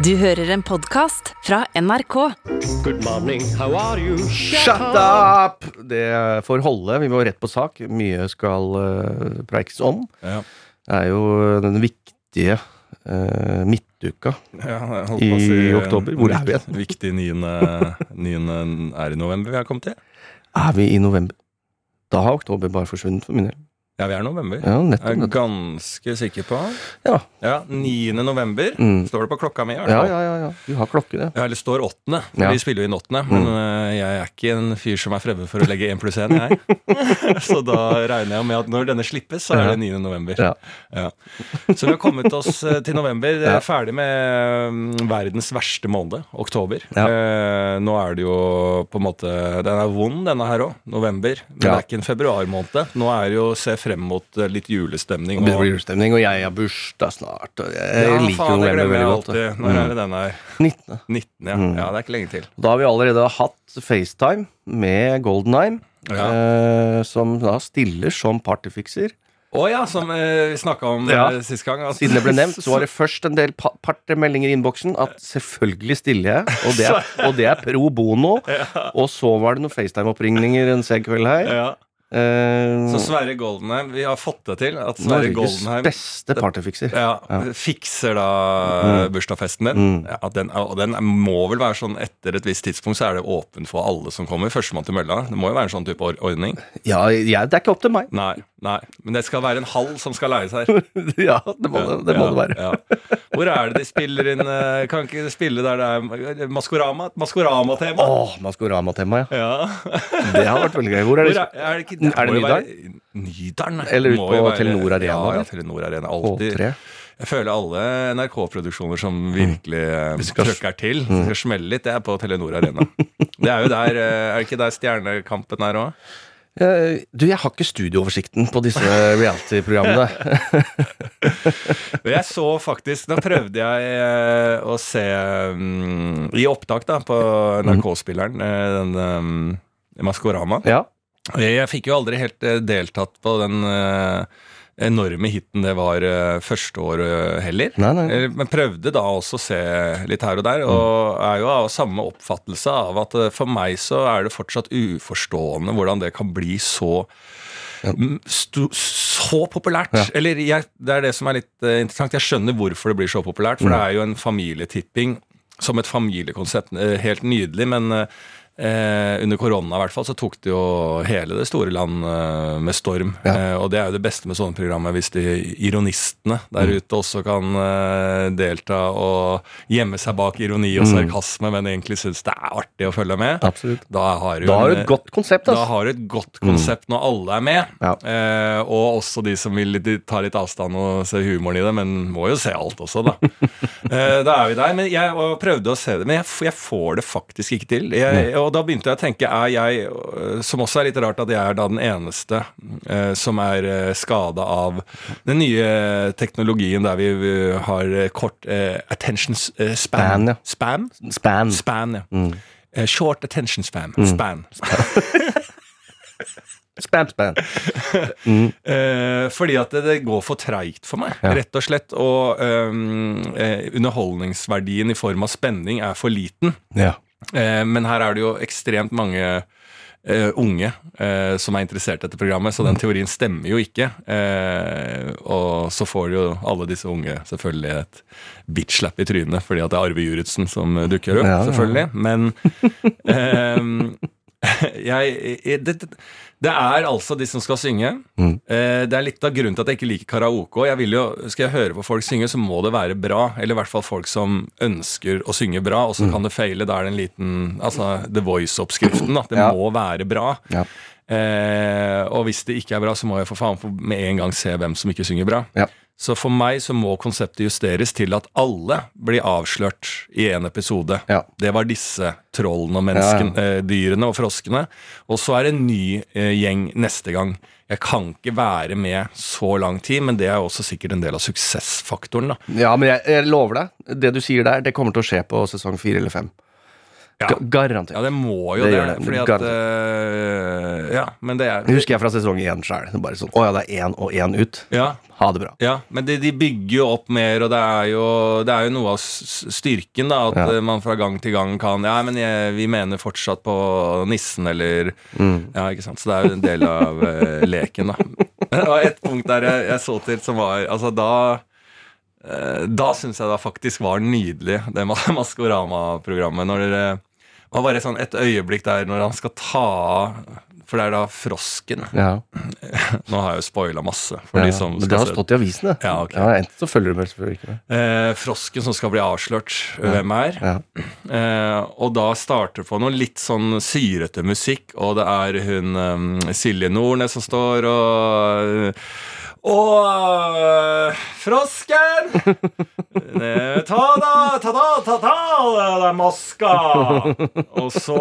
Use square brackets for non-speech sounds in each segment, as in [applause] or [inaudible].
Du hører en podkast fra NRK. Good morning, how are you? Shut up! Det får holde. Vi må rett på sak. Mye skal uh, preikes om. Ja. Det er jo den viktige uh, midtuka Ja, i si, eh, oktober. Hvor er vi igjen? [laughs] Viktig 9. 9. er i november vi har kommet til. Er vi i november? Da har oktober bare forsvunnet for min del. Ja, vi er november. Ja, Jeg nettopp. er ganske sikker på. Ja. Ja, 9. november Mm. står det på klokka mi. Ja, ja, ja, ja. Du har klokke, det. Ja, eller står åttende. Ja. Vi spiller jo inn åttende. Men Mm. øh, jeg er ikke en fyr som er fremmed for å legge én pluss én, jeg. [laughs] så da regner jeg med at når denne slippes, så er det 9. november. Ja. Ja. Så vi har kommet oss øh, til november. Ja. er ferdig med mm, verdens verste måned, oktober. Eh, nå er det jo på en måte Den er vond, denne her òg. November. Men det er ikke en februarmåned. Nå er det jo se frem mot øh, litt julestemning. Og, julestemning, og jeg har bursdag snart. Og jeg ja, liker faen, det november veldig godt. alltid. Når er det den er? 19. 19, ja. Mm. ja. Det er ikke lenge til. Da har vi allerede hatt FaceTime med Golden Eye, Ja. eh, som da stiller som partyfikser. Å ja, som eh, vi snakka om Ja. eh, sist gang. at- Siden det ble nevnt, så var det [laughs] først en del partemeldinger meldinger i innboksen at selvfølgelig stiller jeg, og det er, [laughs] og det er pro bono. Og så var det noen FaceTime-oppringninger en sen kveld her. Ja. Eh, Så Sverre Goldenheim, vi har fått det til. At Sverre Norges Goldenheim beste partyfikser. ja, fikser da Mm. bursdagsfesten din. Mm. Ja, den, og den må vel være sånn etter et visst tidspunkt så er det åpen for alle som kommer. Førstemann til mølla. Det må jo være en sånn type or ordning. Ja, jeg, det er ikke opp til meg. Nei, nei, men det skal være en hall som skal leies her. [laughs] ja, det må det, det, må det være. Ja, ja. Hvor er det de spiller inn eh, Kan ikke de spille der det er Maskorama? Maskoramatema? Åh, Maskorama-tema, ja. Ja. Det har vært veldig gøy. Hvor er Hvor er, er det ikke Er det Nydalen? Nydalen? Eller ut på Telenor Arena, Ja, ja. Telenor Arena. Alltid. Jeg føler alle NRK-produksjoner som virkelig mm. skal- trøkker til, som skal smelle litt, det er på Telenor Arena. Det er jo der, eh, er det ikke der Stjernekampen er òg? Eh, Du, jeg har ikke studiooversikten på disse reality-programmene. [laughs] Jeg så faktisk Nå prøvde jeg eh, å se um, i opptak da på NRK-spilleren, eh, den um, Maskorama. Ja. Jeg, fikk jo aldri helt eh, deltatt på den eh, enorme hiten det var eh, første året heller. Nei, nei. Men prøvde da også å se litt her og der, og er jo av samme oppfattelse av at for meg så er det fortsatt uforstående hvordan det kan bli så mm, så populært. Ja. Eller jeg, det er det som er litt interessant. Jeg skjønner hvorfor det blir så populært, for det er jo en familietipping som et familiekonsept. helt nydelig, men eh, under korona i hvert fall så tok det jo hele det store land eh, med storm. Ja. Eh, og det er jo det beste med sånne programmer, hvis de ironistene der Mm. ute også kan eh, delta og gjemme seg bak ironi og sarkasme, men egentlig syns det er artig å følge med. Mm. Absolutt. Da har du, Da har du et godt konsept, da altså. har du et godt konsept når alle er med. Ja. Eh, og også de som vil ta litt avstand og se humoren i det, men må jo se alt også, da. [laughs] eh, da er vi der. Men jeg prøvde å se det, men jeg, jeg får det faktisk ikke til. Jeg, og da begynte jeg å tenke, er jeg, øh, som også er litt rart at jeg er da den eneste eh, som er uh, skada av den nye teknologien der vi øh, har eh, kort eh, attention eh, span. Span, ja. Spam? Span. Span, ja. Mm. Eh, short attention span. Span. [laughs] Spam, spam. [laughs] Eh, fordi at det, det går for treigt for meg, Ja. rett og slett. Og eh, underholdningsverdien i form av spenning er for liten. Ja. Eh, men her er det jo ekstremt mange Uh, unge uh, som er interessert i dette programmet, så den teorien stemmer jo ikke. Uh, og så får jo alle disse unge selvfølgelig et bitch-slap i trynet, fordi at det er Arve Juritzen som dukker opp, Ja, selvfølgelig. ja. Men [laughs] ehm, [laughs] jeg, det, det- er altså de som skal synge. Mm. Eh, det er litt av grunnen til at jeg ikke liker karaoke. Jeg vil jo, skal jeg høre på folk synge, så må det være bra. Eller i hvert fall folk som ønsker å synge bra, og så Mm. kan det feile. Da er det en liten Altså The Voice-oppskriften. At Det Ja. må være bra. Ja. Eh, og hvis det ikke er bra, så må jeg for faen med en gang se hvem som ikke synger bra. Ja. Så for meg så må konseptet justeres til at alle blir avslørt i en episode. Ja. Det var disse trollene og menneskene, ja. dyrene og froskene. Og så er det en ny eh, gjeng neste gang. Jeg kan ikke være med så lang tid, men det er også sikkert en del av suksessfaktoren. da. Ja, men jeg, jeg lover deg, det du sier der, det kommer til å skje på sesong fire eller fem. Ja. Garantert. Ja, det må jo Det det. det. fordi at eh, Ja, men det er Det husker jeg fra sesong én sjøl. Bare sånn Å ja, det er én og én ut. Ja, Ha det bra. ja men de, de bygger jo opp mer, og det er jo, det er jo noe av styrken, da. At Ja. eh, man fra gang til gang kan Ja, men jeg, vi mener fortsatt på nissen, eller Mm. Ja, ikke sant. Så det er jo en del av uh, leken, da. [laughs] Det var et punkt der jeg, jeg så til som var Altså, da Da syns jeg det faktisk var nydelig, det Maskorama-programmet. Når dere Var bare sånn et øyeblikk der når han skal ta av For det er da frosken. Ja. [laughs] Nå har jeg jo spoila masse. Ja. Men det har stått i avisene. Ja, ok. Enten så følger du med, eller du ikke. Eh, frosken som skal bli avslørt hvem er. Ja. Eh, og da starter på noe litt sånn syrete musikk, og det er hun um, Silje Nordnes som står og og øh, frosken! [laughs] Ta da, ta da, ta da, er maska! Og så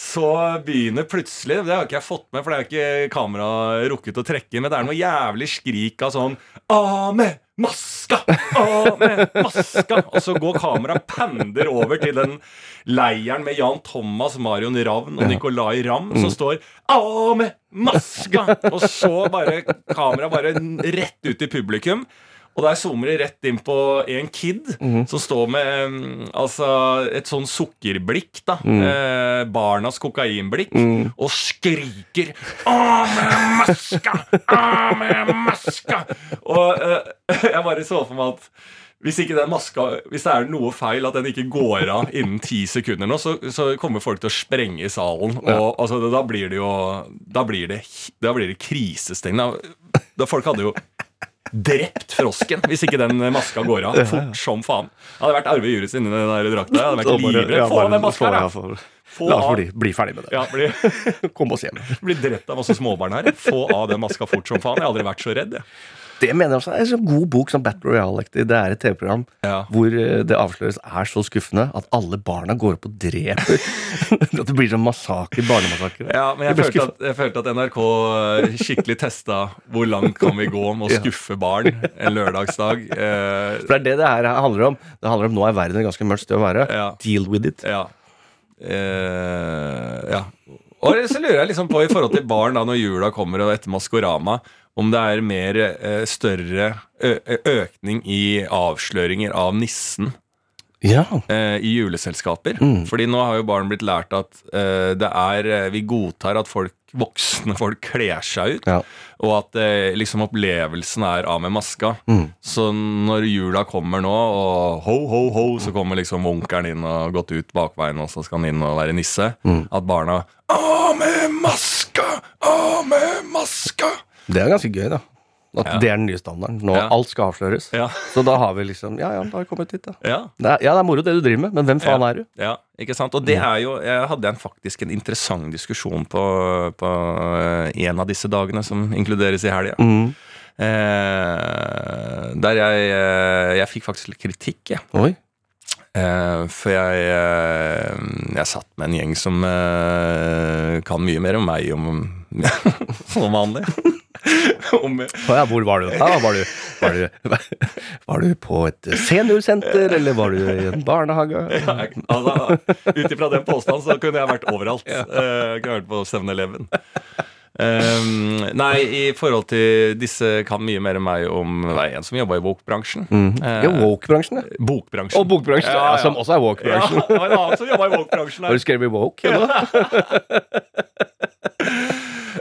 så begynner plutselig Det har ikke jeg fått med, for det har ikke kameraet rukket å trekke, men det er noe jævlig skrik av sånn Av med maska! Av med maska! Og så går kameraet pender over til den leiren med Jan Thomas, Marion Ravn og Nicolay Ramm, som står Av med maska! Og så bare kameraet bare rett ut i publikum. Og der zoomer de rett inn på en kid som står med mm, altså, et sånn sukkerblikk. da eh, Barnas kokainblikk. Og skriker 'Å, med maska! Å, med maska!' Og eh, [laughs] jeg bare så for meg at hvis ikke den maska Hvis det er noe feil at den ikke går av innen ti sekunder nå, så, så kommer folk til å sprenge i salen. Og altså, da blir det jo Da blir det, da blir det krisestemning. Da, da folk hadde jo drept frosken hvis ikke den maska går av. Fort som faen. Hadde vært Arve Juris inni den der drakta. Hadde vært livredd. Få av den maska, da! få- La oss bli, bli ferdig med det. ja, bli, [laughs] Kom oss hjem. bli drept av masse småbarn her. Få av den maska fort som faen. Jeg har aldri vært så redd. Jeg. Det mener jeg også er en sånn god bok som Battle Royale-aktig. Det er et TV-program Ja. hvor eh, det avsløres er så skuffende at alle barna går opp og dreper. [laughs] at det blir sånn massakre, barnemassakre. Ja, men jeg jeg, følte, at, jeg følte at NRK eh, skikkelig testa hvor langt kan vi gå med å skuffe barn en lørdagsdag. Eh, For det er det det her handler om. Det handler om Nå er verden et ganske mørkt sted å være. Ja. Deal with it. ja. Eh, ja. Og så lurer jeg liksom på i forhold til barn da når jula kommer og etter Maskorama, om det er mer eh, større økning i avsløringer av nissen Ja. eh, i juleselskaper. Mm. Fordi nå har jo barn blitt lært at eh, det er Vi godtar at folk, voksne folk kler seg ut. Ja. Og at liksom opplevelsen er av med maska. Mm. Så når jula kommer nå, og ho, ho, ho, så kommer liksom onkelen inn og gått ut bakveien, og så skal han inn og være nisse. Mm. At barna Av med maska! Av med maska! Det er ganske gøy, da. At Ja. det er den nye standarden. Nå Ja. alt skal avsløres. Ja. [laughs] Så da har vi liksom Ja, ja, da har vi kommet dit, da. Ja. Det er, ja, det er moro det du driver med, men hvem faen er du? Ja, ikke sant? Og det er jo Jeg hadde en, faktisk en interessant diskusjon på, på eh, en av disse dagene som inkluderes i helga. Mm. Eh, der jeg, eh, jeg fikk faktisk litt kritikk, jeg. Oi. Eh, for jeg, eh, jeg satt med en gjeng som eh, kan mye mer om meg om [laughs] som vanlig. [laughs] om, ja, hvor var du? Ja, var, du, var, du, [laughs] var du på et seniorsenter, eller var du i en barnehage? [laughs] altså, Ut ifra den påstanden så kunne jeg vært overalt. Eh, Jeg kunne vært på 7-Eleven. Um, nei, i forhold til disse kan mye mer enn meg om det er en som jobba i bokbransjen. Eh, Ja, woke-bransjen, ja. Bokbransjen. Og bokbransjen, ja, som også er Ja, woke-bransjen. det var en annen som jobba i bokbransjen Har du skrevet woke? Ja.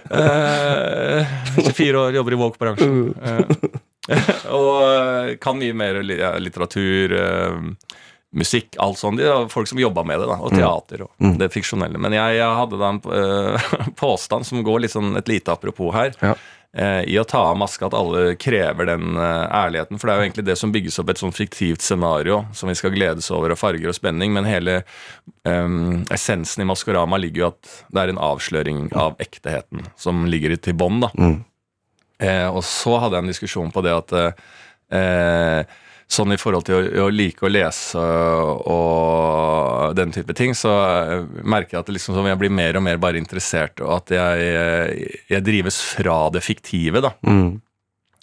Eh, 24 år, jobber i woke-bransjen. Eh, [laughs] og eh, kan mye mer litteratur, eh, musikk, alt sånt. Det er folk som jobba med det, da, og teater og det fiksjonelle. Men jeg, jeg hadde da en eh, [laughs] påstand som går litt sånn et lite apropos her. Ja. Eh, I å ta av maska at alle krever den eh, ærligheten. For det er jo egentlig det som bygges opp et sånn fiktivt scenario som vi skal gledes over, og farger og spenning. Men hele um, essensen i Maskorama ligger jo at det er en avsløring av ekteheten som ligger til bånn. da. Eh, og så hadde jeg en diskusjon på det at eh, Sånn i forhold til å, å like å lese og den type ting, så eh, merker jeg at det liksom som jeg blir mer og mer bare interessert, og at jeg, jeg drives fra det fiktive, da. Mm.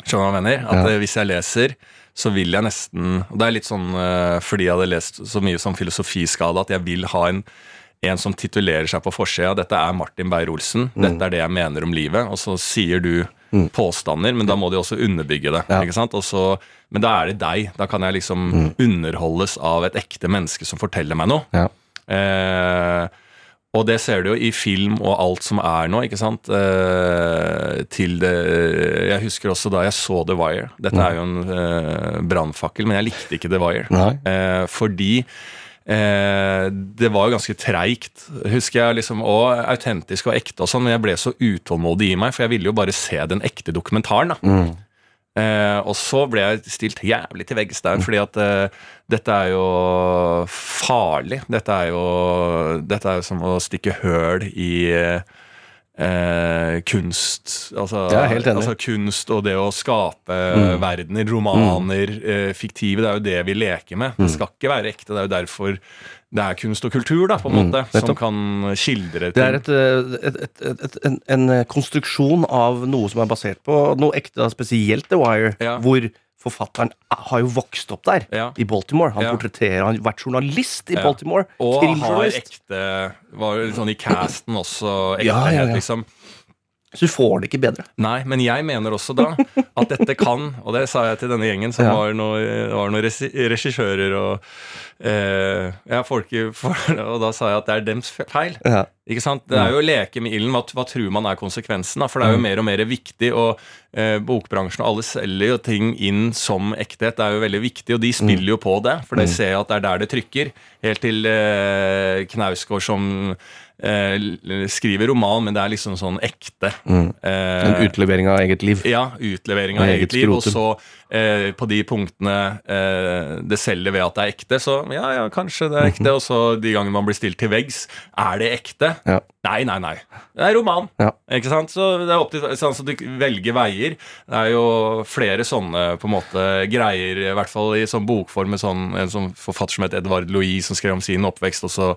Skjønner du hva jeg mener? At Ja. eh, hvis jeg leser, så vil jeg nesten og Det er litt sånn eh, fordi jeg hadde lest så mye som filosofiskade at jeg vil ha en en som titulerer seg på forsida. Dette er Martin Beyer-Olsen. Dette er det jeg mener om livet. Og så sier du påstander, men da må de også underbygge det. Ja. ikke sant? Og så, men da er det deg. Da kan jeg liksom underholdes av et ekte menneske som forteller meg noe. Ja. Eh, og det ser du jo i film og alt som er nå, ikke sant. Eh, til det Jeg husker også da jeg så The Wire. Dette er jo en eh, brannfakkel, men jeg likte ikke The Wire. Eh, fordi eh, det var jo ganske treigt, husker jeg, liksom, og autentisk og ekte og sånn, men jeg ble så utålmodig i meg, for jeg ville jo bare se den ekte dokumentaren. da. Eh, og så ble jeg stilt jævlig til veggs der, fordi at eh, dette er jo farlig. Dette er jo, dette er jo som å stikke høl i eh, kunst. Altså, altså kunst og det å skape verdener, romaner, eh, fiktive. Det er jo det vi leker med. Det skal ikke være ekte. Det er jo derfor det er kunst og kultur, da, på en måte, som nettopp. kan skildre ting. Det er et, eh, et, et, et, en, en konstruksjon av noe som er basert på noe ekte, spesielt The Wire, Ja. hvor forfatteren har jo vokst opp der, Ja. i Baltimore. Han Ja. portretterer, han har vært journalist i Ja. Baltimore. Og har ekte Var jo sånn i casten også ektehet, liksom. Så du får det ikke bedre. Nei, men jeg mener også da at dette kan, og det sa jeg til denne gjengen, som Ja. var noen var noen regissører og eh, ja, folk Og da sa jeg at det er dems feil. Ja. Ikke sant? Det er jo å leke med ilden. Hva, hva tror man er konsekvensen? da? For det er jo mer og mer viktig, og eh, bokbransjen og alle selger jo ting inn som ekthet. Det er jo veldig viktig, og de spiller jo på det, for de ser at det er der det trykker. Helt til eh, Knausgård som eh, skriver roman, men det er liksom sånn ekte. En Eh, utlevering av eget liv. ja, utlevering av eget eget liv, og så eh, på de punktene eh, det selger ved at det er ekte, så ja, ja, kanskje det er ekte, og så de gangene man blir stilt til veggs, er det ekte? Ja. Nei, nei, nei. Det er roman. Ja. Ikke sant? Så det er opp til sånn at du velger veier. Det er jo flere sånne på en måte greier, i hvert fall i sånn bokform med sånn, en sånn forfatter som het Edvard Louis, som skrev om sin oppvekst, og så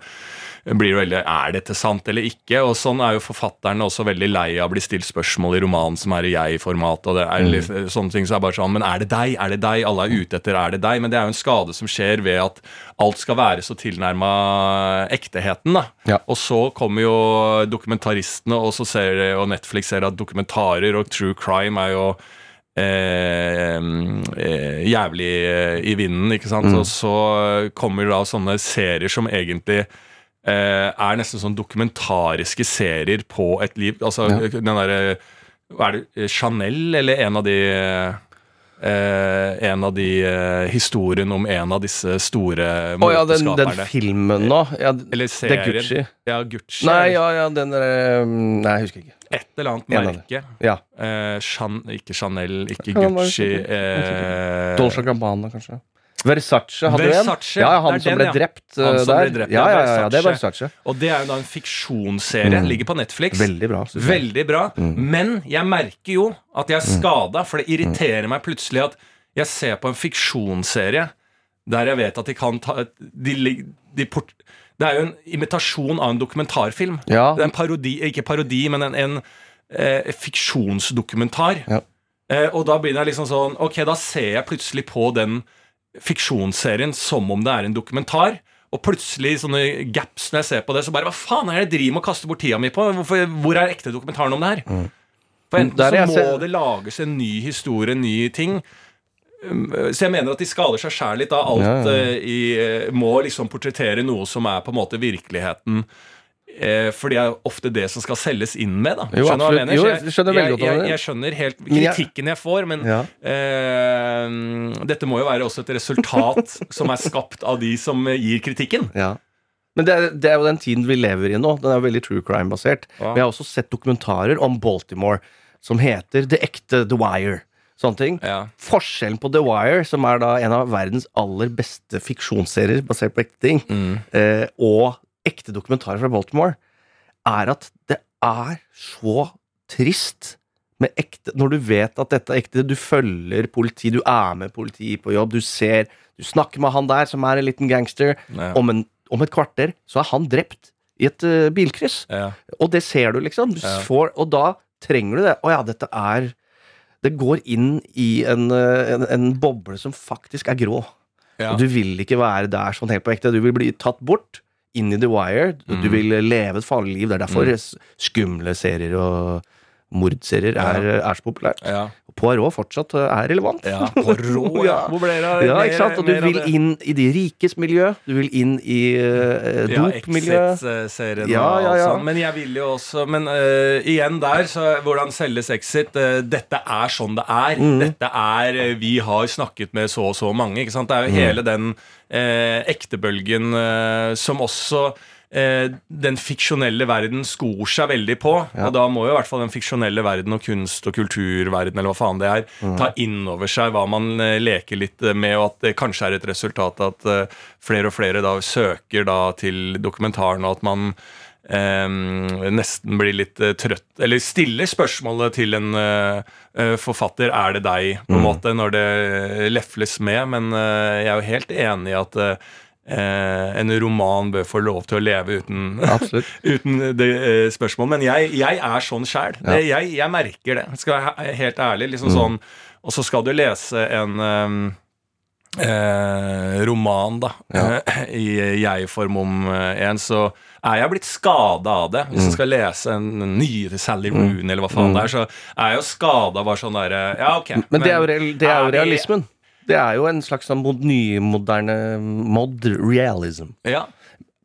blir det veldig Er dette sant eller ikke? Og sånn er jo forfatterne også veldig lei av å bli stilt spørsmål i romanen som er i jeg-format, og det er litt, sånne ting som er bare sånn Men er det deg? Er det deg? Alle er ute etter er det deg? Men det er jo en skade som skjer ved at alt skal være så tilnærma ekteheten, da. Ja. Og så kommer jo dokumentaristene, og så ser de, og Netflix ser at dokumentarer og true crime er jo eh, eh, jævlig eh, i vinden, ikke sant. Og så kommer da sånne serier som egentlig eh, er nesten sånn dokumentariske serier på et liv. Altså den derre er? Chanel, eller en av de eh, en av de eh, historiene om en av disse store Å ja, den, den filmen nå. Ja, Eller det er. Gucci. Ja, Gucci. Nei, ja, ja, den der um, Nei, jeg husker ikke. Et eller annet En merke. Ja. Eh, Chan, ikke Chanel, ikke Gucci. Eh, Dolce Gabbana, kanskje. Versace hadde Versace, en. Ja, han som den, ble ja. drept Han ble der. drept, ja, ja, ja, det er Versace. Og det er jo da en fiksjonsserie. Ligger på Netflix. Veldig bra. Veldig bra. Men jeg merker jo at jeg er skada, for det irriterer meg plutselig at jeg ser på en fiksjonsserie der jeg vet at de kan ta de, de port, Det er jo en imitasjon av en dokumentarfilm. Ja. Det er en parodi, ikke parodi, men en, en eh, fiksjonsdokumentar. Ja. Eh, og da begynner jeg liksom sånn Ok, da ser jeg plutselig på den fiksjonsserien som om det er en dokumentar. Og plutselig sånne gaps når jeg ser på det, så bare Hva faen er det jeg driver med å kaste bort tida mi på? Hvorfor, hvor er ekte dokumentaren om det her? For enten Der så må ser... det lages en ny historie, en ny ting. Um, Så jeg mener at de skader seg sjæl litt. av Alt Ja, ja. eh, i, eh, må liksom portrettere noe som er på en måte virkeligheten. Eh, for det er ofte det som skal selges inn med. da Jo, Skjønner du hva jeg mener? Jo, Så jeg veldig jeg, jeg, jeg skjønner helt kritikken jeg får, men Ja. eh, dette må jo være også et resultat [laughs] som er skapt av de som eh, gir kritikken. Ja. Men det er, det er jo den tiden vi lever i nå. Den er jo veldig true crime-basert. Ja. Vi har også sett dokumentarer om Baltimore som heter Det ekte The Wire. Sånne ting. Ja. Forskjellen på The Wire, som er da en av verdens aller beste fiksjonsserier basert på ekte ting, Mm. eh, og ekte dokumentarer fra Baltimore, er at det er så trist med ekte Når du vet at dette er ekte, du følger politi, du er med politi på jobb, du ser Du snakker med han der som er en liten gangster. Ja. Om, en, om et kvarter så er han drept i et uh, bilkryss. Ja. Og det ser du, liksom. Du får, og da trenger du det. Å ja, dette er det går inn i en, eh, en, en boble som faktisk er grå. Ja. Og du vil ikke være der sånn helt på ekte. Du vil bli tatt bort, inn i The Wire. Du Mm. vil leve et farlig liv. Det er derfor mm. skumle serier og mordserier er, er så populært. Ja. Poirot fortsatt eh, er relevant. ja. På rå, [laughs] ja. Hvor ble det av Ja, ikke sant? Og du vil inn i de rikes miljø. Du vil inn i uh, Ja. Exit-serien Ja, og ja, og sånn. Men jeg vil jo også Men uh, igjen der, så hvordan selges Exit? Uh, dette er sånn det er. Mm. Dette er uh, Vi har snakket med så og så mange. Ikke sant? Det er Mm. jo hele den ektebølgen som også eh, den fiksjonelle verden skor seg veldig på. Og da må jo i hvert fall den fiksjonelle verden og kunst- og kulturverden eller hva faen det er, ta inn over seg hva man eh, leker litt med, og at det kanskje er et resultat at eh, flere og flere da søker da til dokumentaren, og at man eh, nesten blir litt eh, trøtt Eller stiller spørsmålet til en eh, eh, forfatter er det deg, på en måte, når det lefles med. Men eh, jeg er jo helt enig i at eh, eh, en roman bør få lov til å leve uten, [laughs] uten det eh, spørsmålet. Men jeg, jeg er sånn sjæl. Jeg, jeg merker det. Skal jeg være helt ærlig. liksom sånn Og så skal du lese en eh, eh, roman, da, ja. i jeg-form om eh, en, så er jeg blitt skada av det. Hvis jeg skal lese en, en ny til Sally mm. eller hva faen det er, så er jeg jo skada bare sånn derre Ja, ok. Men det er jo, real, det er jo realismen. realismen. Det er jo en slags sånn mod, nymoderne mod realism. Ja.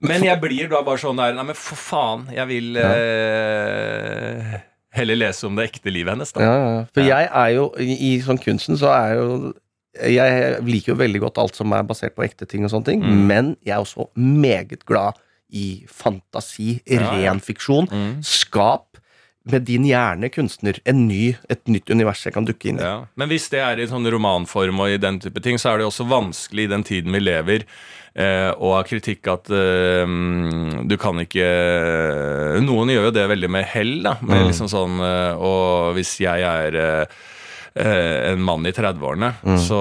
Men jeg blir da bare sånn der Nei, men for faen, jeg vil eh, heller lese om det ekte livet hennes, da. Ja, ja, ja. For jeg er jo i, i sånn kunsten så er jo Jeg liker jo veldig godt alt som er basert på ekte ting og sånne ting, Mm. men jeg er også meget glad i fantasi, ja. ren fiksjon. Mm. Skap med din hjerne, kunstner, en ny, et nytt univers jeg kan dukke inn i. Ja. Men hvis det er i sånn romanform og i den type ting, så er det også vanskelig i den tiden vi lever, eh, å ha kritikk at eh, mm, du kan ikke Noen gjør jo det veldig med hell, da. Med liksom sånn eh, Og hvis jeg er eh, eh, en mann i 30-årene, så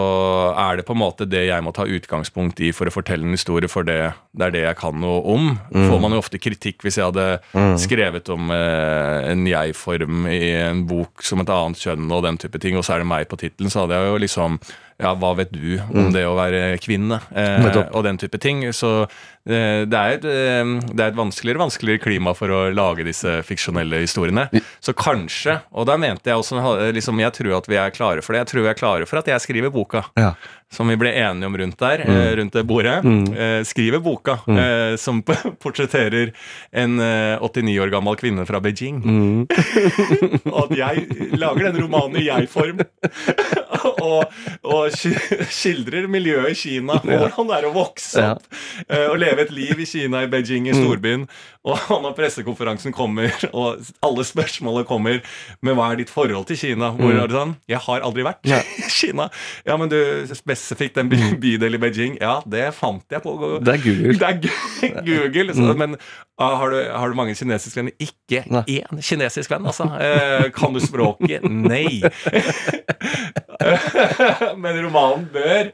er det på en måte det jeg må ta utgangspunkt i for å fortelle en historie, for det, det er det jeg kan noe om. Får man jo ofte kritikk hvis jeg hadde skrevet om eh, en jeg-form i en bok som et annet kjønn og den type ting, og så er det meg på tittelen, så hadde jeg jo liksom ja, hva vet du om det å være kvinne? Eh, og den type ting. Så eh, det, er et, eh, det er et vanskeligere vanskeligere klima for å lage disse fiksjonelle historiene. Så kanskje, og da mente jeg også liksom, Jeg tror at vi er klare for det. Jeg tror vi er klare for at jeg skriver boka. Ja. Som vi ble enige om rundt der, mm. rundt det bordet. Mm. skriver boka mm. som [laughs] portretterer en eh, 89 år gammel kvinne fra Beijing. [laughs] og at jeg lager den romanen i jeg-form. [laughs] og, og skildrer miljøet i Kina, hvordan det er å vokse opp ja. og leve et liv i Kina, i Beijing, i storbyen. Og [laughs] når pressekonferansen kommer, og alle spørsmålene kommer Men hva er ditt forhold til Kina, hvor er det sånn Jeg har aldri vært [laughs] i Kina. Ja, men du, spesifikt den by bydel i Beijing, ja, det fant jeg på Det er Google. det er [laughs] Google. Så, Men ah, har, du, har du mange kinesiske venner? Ikke Nei. én kinesisk venn, altså. Eh, kan du språket? Nei. men romanen bør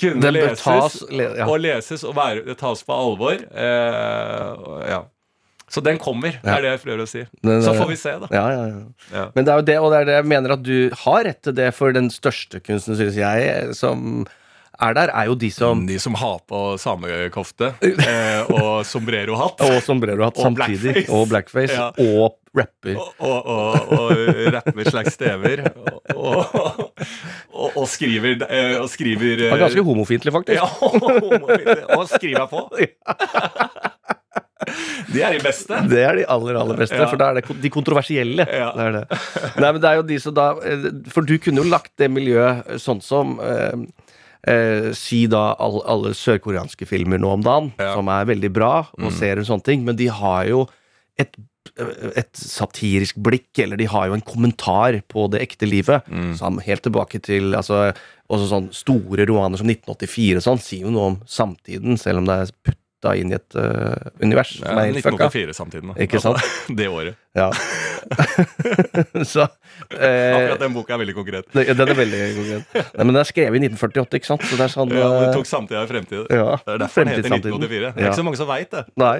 kunne leses tas, le, ja. og leses og være, tas på alvor. Eh, ja. Så den kommer, det er det jeg prøver å si. Den Så får vi se, da. Ja, ja, ja. Ja. Men det er jo det, og det er det jeg mener at du har rett til det, for den største kunsten, synes jeg, som er der, er jo de som De som har på samekofte [laughs] eh, og sombrero-hatt. Og sombrero-hatt samtidig. blackface. Og blackface. Ja. Og rapper. og, og, og, og rapper slags stever. Og, og, og, og skriver eh, Og skriver Det er ganske homofiendtlig, faktisk. ja, [laughs] homofintlig. og skriver på. [laughs] De er de beste. Det er de aller, aller beste, Ja. for da er det de kontroversielle. Ja. Det er det. Nei, men det er jo de som da eh, For du kunne jo lagt det miljøet sånn som eh, eh, Si da all, alle sørkoreanske filmer nå om dagen, Ja. som er veldig bra, og ser en sånn ting, men de har jo et et satirisk blikk, eller de har jo en kommentar på det ekte livet. Sam, helt tilbake til altså, også sånn store romaner som 1984 og sånn, sier jo noe om samtiden, selv om det er putta inn i et uh, univers som Ja, er helt fucka. 1984 samtidig. da. Ikke sant? [laughs] Det året. Ja. [laughs] [laughs] så eh, Akkurat den boka er veldig konkret. det- Den er veldig konkret. Nei, men den er skrevet i 1948, ikke sant? Så det er sånn Ja, den tok samtida i fremtid. ja, Det er derfor den heter 1984. Det er ikke så mange som veit det. Nei.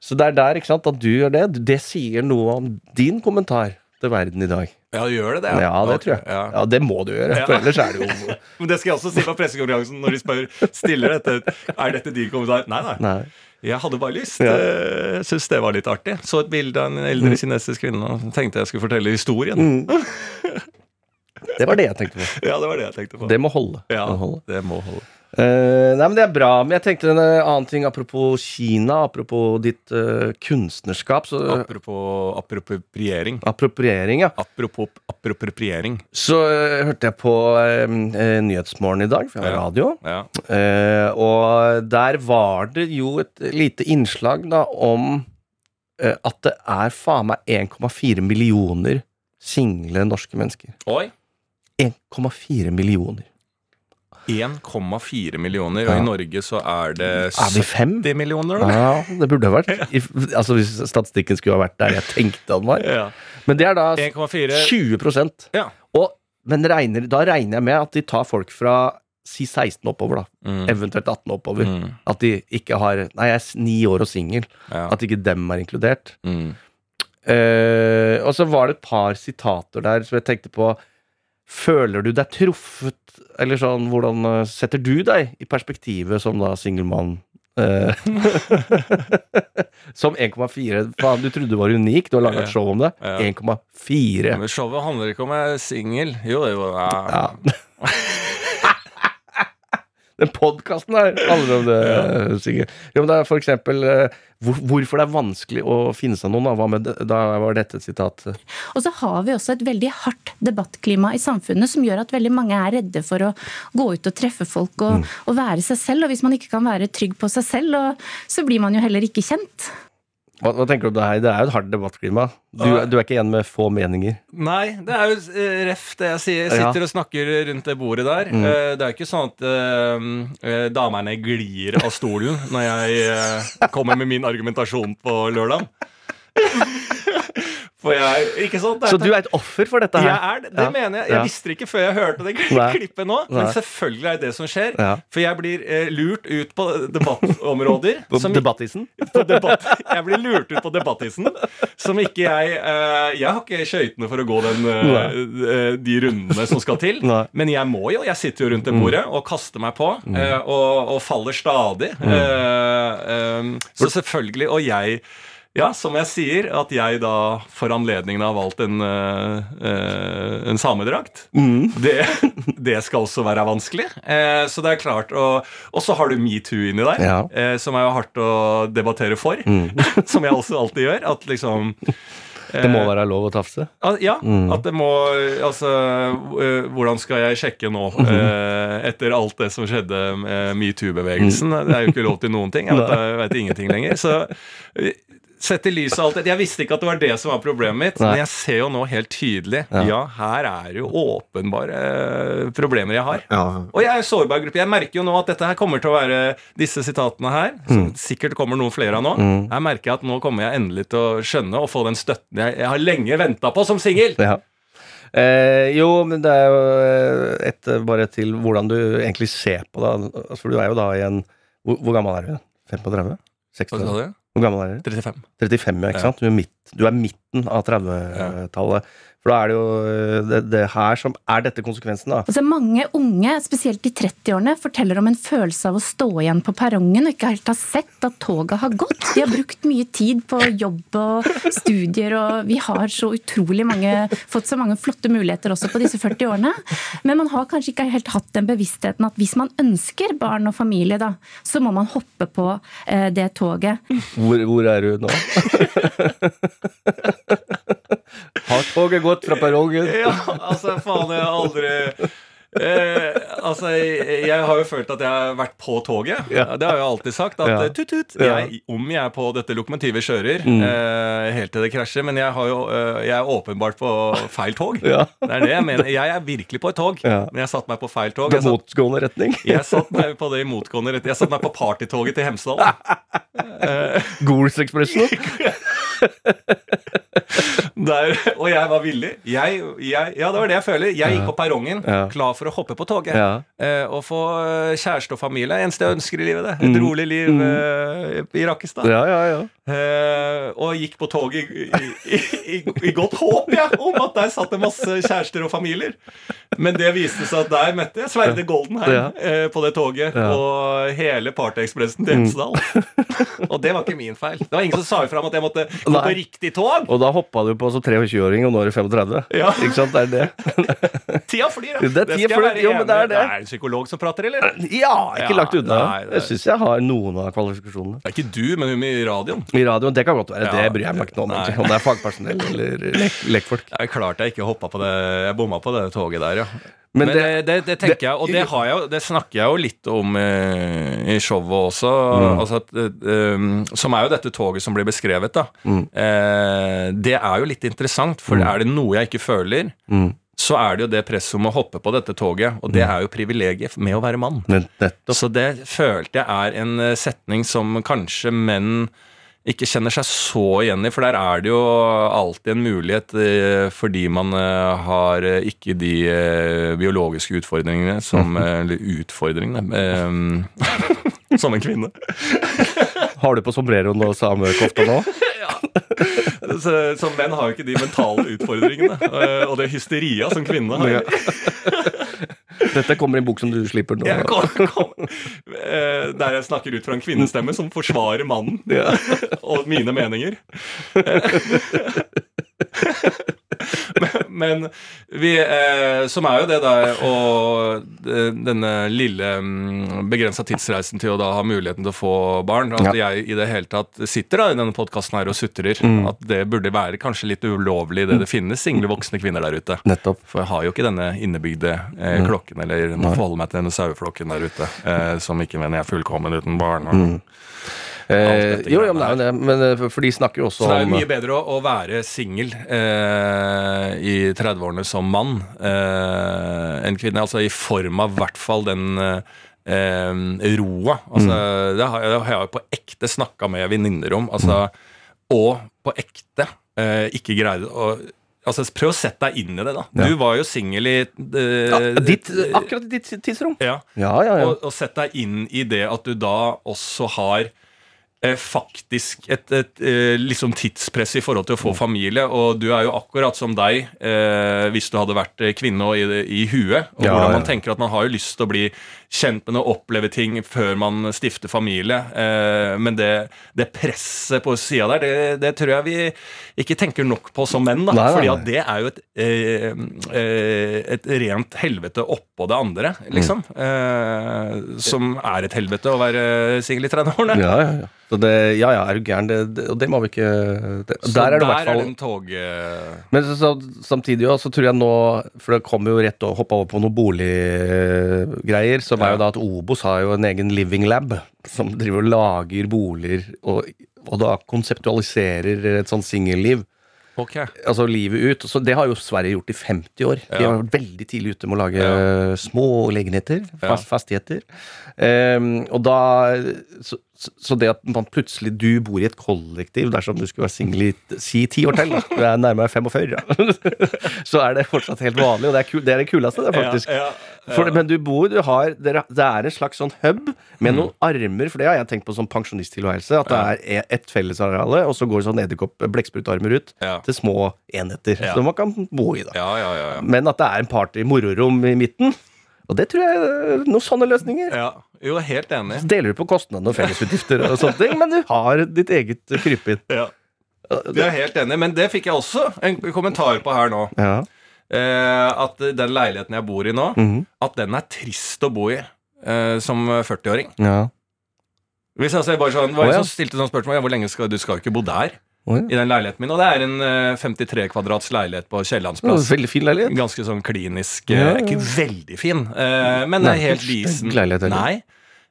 Så det er der, ikke sant, at du gjør det. Det sier noe om din kommentar forfatte verden i dag. Ja, gjør det det? Ja, det Ok, tror jeg. Ja. Ja, Det må du gjøre, Ja. for ellers er det jo [laughs] Men det skal jeg også si på pressekonferansen når de spør Stiller dette, er dette din kommentar. Nei, nei. Nei. Jeg hadde bare lyst. Ja. Ja. Syns det var litt artig. Så et bilde av en eldre kinesisk kvinne og tenkte jeg skulle fortelle historien. Mm. [laughs] Det var det jeg tenkte på. Ja, det var det jeg tenkte på. Det må holde. ja, Det må holde. Eh, nei, men Det er bra. Men jeg tenkte en annen ting apropos Kina, apropos ditt uh, kunstnerskap. Så, Apropos appropriering. appropriering, ja. Apropos appropriering. Så uh, hørte jeg på Nyhetsmorgen i dag, for jeg har Ja. radio. Ja. Eh, og der var det jo et lite innslag da om at det er faen meg 1,4 millioner single norske mennesker. Oi. 1,4 millioner. 1,4 millioner, og i Norge så er det Er vi 70 millioner, da? Ja, det burde ha vært. I, altså Hvis statistikken skulle ha vært der jeg tenkte den var. Ja. Men det er da 20% Ja. Og, Men regner, da regner jeg med at de tar folk fra si 16 oppover, da. Mm. Eventuelt 18 oppover. Mm. At de ikke har Nei, jeg er ni år og singel. Ja. At ikke dem er inkludert. Mm. Uh, og så var det et par sitater der som jeg tenkte på. Føler du deg truffet, eller sånn, hvordan eh, setter du deg i perspektivet som da singel mann? Eh, [laughs] som 1,4 Faen, du trodde du var unik, du har laga et show om det. Ja. 1,4. Men showet handler ikke om jeg er singel. Jo, det er jo ja. Ja. Den podkasten her handler om det, Sigurd. Jo, men det er for eksempel eh, hvor, hvorfor det er vanskelig å finne seg noen. Da, Hva med da var dette et sitat. Og så har vi også et veldig hardt debattklima i samfunnet som gjør at veldig mange er redde for å gå ut og treffe folk og, og være seg selv. Og hvis man ikke kan være trygg på seg selv, og, så blir man jo heller ikke kjent. Hva, hva tenker du om det her? Det er jo et hardt debattklima. Du, du er ikke igjen med få meninger. Nei, det er jo eh, ref det jeg sier. Jeg Ja. sitter og snakker rundt det bordet der. Mm. Det er jo ikke sånn at eh, eh, damene glir av stolen når jeg uh, kommer med min argumentasjon på lørdag. Jeg? Så du er et offer for dette her? Jeg er det. Det Ja. mener jeg. Jeg Ja. visste det ikke før jeg hørte det klippet nå. Nei. Men selvfølgelig er det det som skjer. Ja. For jeg blir eh, lurt ut på debattområder. [laughs] På som- debattisen? [laughs] på debatt. Jeg blir lurt ut på debattisen. Som ikke jeg eh, Jeg har ikke skøytene for å gå den, eh, eh, de rundene som skal til. Nei. Men jeg må jo. Jeg sitter jo rundt det bordet og kaster meg på. eh, og, og faller stadig. Eh, eh, så selvfølgelig. Og jeg ja, som jeg sier, at jeg da for anledningen har valgt en, eh, en samedrakt. Det, det skal også være vanskelig. Uh, så det er klart Og, og så har du metoo inni der, Ja. uh, som er jo hardt å debattere for. [laughs] som jeg også alltid gjør. At liksom Det må være lov å tafse? Ja, at det må Altså, hvordan skal jeg sjekke nå, øh, etter alt det som skjedde med metoo-bevegelsen? Det er jo ikke lov til noen ting. Jeg vet, [laughs] jeg vet ingenting lenger. Så sett i lyset av alt det Jeg visste ikke at det var det som var problemet mitt, Nei. men jeg ser jo nå helt tydelig Ja, her er jo åpenbare eh, problemer jeg har. Og jeg er en sårbar gruppe. Jeg merker jo nå at dette her kommer til å være disse sitatene her, som sikkert kommer noen flere av nå. Merker jeg at nå kommer jeg endelig til å skjønne og få den støtten jeg, jeg har lenge venta på som singel. Ja. Eh, jo, men det er jo eh, et eh, bare til hvordan du egentlig ser på det. Altså, du er jo da i en Hvor, hvor gammel er du? 35? 60? Hvor gammel er du? 35. 35, ja, ikke sant? Du er, midt, du er midten av 30-tallet. For da er det jo eh, det, det her som Er dette konsekvensen, da? Altså Mange unge, spesielt i 30-årene, forteller om en følelse av å stå igjen på perrongen og ikke helt ha sett at toget har gått. De har brukt mye tid på jobb og studier, og vi har så utrolig mange, fått så mange flotte muligheter også på disse 40 årene. Men man har kanskje ikke helt hatt den bevisstheten at hvis man ønsker barn og familie, da, så må man hoppe på eh, det toget. Hvor, hvor er du nå? [laughs] [laughs] Har toget gått fra perrongen? [laughs] Ja, altså, faen, jeg har aldri Eh, altså, jeg, jeg har jo følt at jeg har vært på toget. Ja. Det har jeg alltid sagt. At Ja. eh, tut, tut, jeg, om jeg er på dette lokomotivet kjører, Mm. eh, helt til det krasjer. Men jeg, har jo, eh, jeg er åpenbart på feil tog. [laughs] Ja. Det er det jeg mener. Jeg er virkelig på et tog, men jeg satte meg på feil tog. I satt, motgående retning? jeg satt meg på det i motgående retning. Jeg satte meg på partytoget til Hemsedal. Golsekspressen? Der, og jeg var villig. Jeg, jeg, ja, det var det jeg føler. Jeg gikk på perrongen, Ja. klar for å hoppe på toget. Ja. Eh, og få eh, kjæreste og familie. Eneste jeg ønsker i livet. det Et Mm. rolig liv eh, i Rakkestad. Ja, ja, ja. Eh, og gikk på toget i, i, i, i godt håp ja, om at der satt det masse kjærester og familier. Men det viste seg at der møtte jeg Sverre Golden Ja. eh, på det toget. Og hele Partyekspressen til Hemsedal. og det var ikke min feil. Det var ingen som sa ifra om at jeg måtte Nei. på riktig tog. Og da hoppa du på som 23-åring, og nå er du 35. Ja. Ikke sant? Det er det. [laughs] Tida flyr, ja. Det er skal jeg være Jo, det er det. Det er en psykolog som prater, eller? Ja, ikke Ja, lagt unna. nei, det- Jeg syns jeg har noen av kvalifikasjonene. Det er ikke du, men i radioen. I radioen, det kan godt være. Ja, det bryr jeg meg ikke om. nei. Om det er fagpersonell eller lek lekfolk. Det er klart jeg ikke hoppa på det Jeg bomma på det toget der, ja. Men Men, det- det, det, det tenker det- jeg, og det, har jeg, det snakker jeg jo litt om eh, i showet også. Mm. Altså at, eh, um, som er jo dette toget som blir beskrevet, da. Mm. Eh, det er jo litt interessant, for er det noe jeg ikke føler, Mm. så er det jo det presset om å hoppe på dette toget. Og det er jo privilegiet med å være mann. Men nettopp. Så det følte jeg er en eh, setning som kanskje menn ikke kjenner seg så igjen i, for der er det jo alltid en mulighet eh, fordi man eh, har eh, ikke de biologiske utfordringene som [laughs] Eller utfordringene [laughs] Som en kvinne. [laughs] Har du på sombreroen og samekofta nå? Så, så menn har jo ikke de mentale utfordringene og det hysteria som kvinnene har. Dette kommer i en bok som du slipper nå. Jeg kom, kom, eh, der jeg snakker ut fra en kvinnestemme som forsvarer mannen Ja. [laughs] og mine meninger. [laughs] Men vi, eh, som er jo det der og eh, denne lille mm, begrensa tidsreisen til å da ha muligheten til å få barn, at jeg i det hele tatt sitter da i denne podkasten her og sutrer, at det burde være kanskje litt ulovlig det det finnes single voksne kvinner der ute. Nettopp. For jeg har jo ikke denne innebygde eh, klokken, eller må forholde meg til denne saueflokken der ute, eh, som ikke mener jeg er fullkommen uten barn. Og, Eh, jo, jo, greiene men, det er jo det, men eh, for de snakker jo også Så det er jo om mye bedre å, å være singel eh, i 30-årene som mann eh, enn kvinne. Altså i form av i hvert fall den eh, roa. Altså, det, har, det har jeg jo på ekte snakka med venninner om. Altså, Og på ekte eh, ikke greide å Altså, Prøv å sette deg inn i det, da. Ja. Du var jo singel i uh, ja, ditt, Akkurat i ditt tidsrom. ja. Ja, ja, ja. Og, og sett deg inn i det at du da også har eh, faktisk et, et et liksom tidspress i forhold til å få familie. Og du er jo akkurat som deg eh, hvis du hadde vært eh, kvinne og i, i huet. Og Ja, hvordan ja. man tenker at man har jo lyst til å bli kjent med og oppleve ting før man stifter familie. Eh, men det, det presset på sida der, det, det tror jeg vi ikke tenker nok på som menn. da Nei, nei, det er jo et, eh, et rent helvete oppå det andre, liksom. Mm. Eh, som er et helvete å være singel i 30-årene. Ja, ja, ja. Så det, ja, ja, er du gæren? Det, og det må vi ikke det, Så Der er det i hvert fall tog... Men så, så, samtidig jo, så tror jeg nå For det kommer jo rett å hoppe over på noen boliggreier. Som er jo da at Obos har jo en egen living lab som driver og lager boliger og, og da konseptualiserer et sånn singelliv. Okay. Altså livet ut. Så det har jo Sverige gjort i 50 år. De har vært veldig tidlig ute med å lage Ja. små legenheter. Fast, Fastigheter. Um, og da så, så- det at man plutselig Du bor i et kollektiv dersom du skulle være singel i si ti år til, da. du er nærmere 45, ja. [laughs] så er det fortsatt helt vanlig, og det er, kul, det, er det kuleste, det, faktisk. Ja, ja, ja. For, men du bor, du har Det er en slags sånn hub med noen armer, for det har jeg tenkt på som pensjonisttilværelse. At det er et ett fellesareale, og så går det sånn edderkopp blekksprutarmer ut til små enheter. Som man kan bo i, da. Ja, ja, ja, ja. Men at det er en party-mororom i midten. Og det tror jeg er noen sånne løsninger. ja. Jo, helt enig. Så deler du på kostnadene og fellesutgifter og sånne ting, men du har ditt eget krypinn. Ja. Vi er helt enige, men det fikk jeg også en kommentar på her nå. Ja. Eh, at den leiligheten jeg bor i nå, Mhm. at den er trist å bo i eh, som 40-åring. ja. Hvis altså, jeg bare sånn, var oh, ja. som stilte sånn spørsmål ja, Hvor lenge skal du skal jo ikke bo der? I den leiligheten min Og det er en eh, 53 kvadrats leilighet på Kiellandsplass. Veldig fin leilighet. Ganske sånn klinisk Ja, eh, ja. Ikke veldig fin, eh, men det Nei, er helt decent. Nei,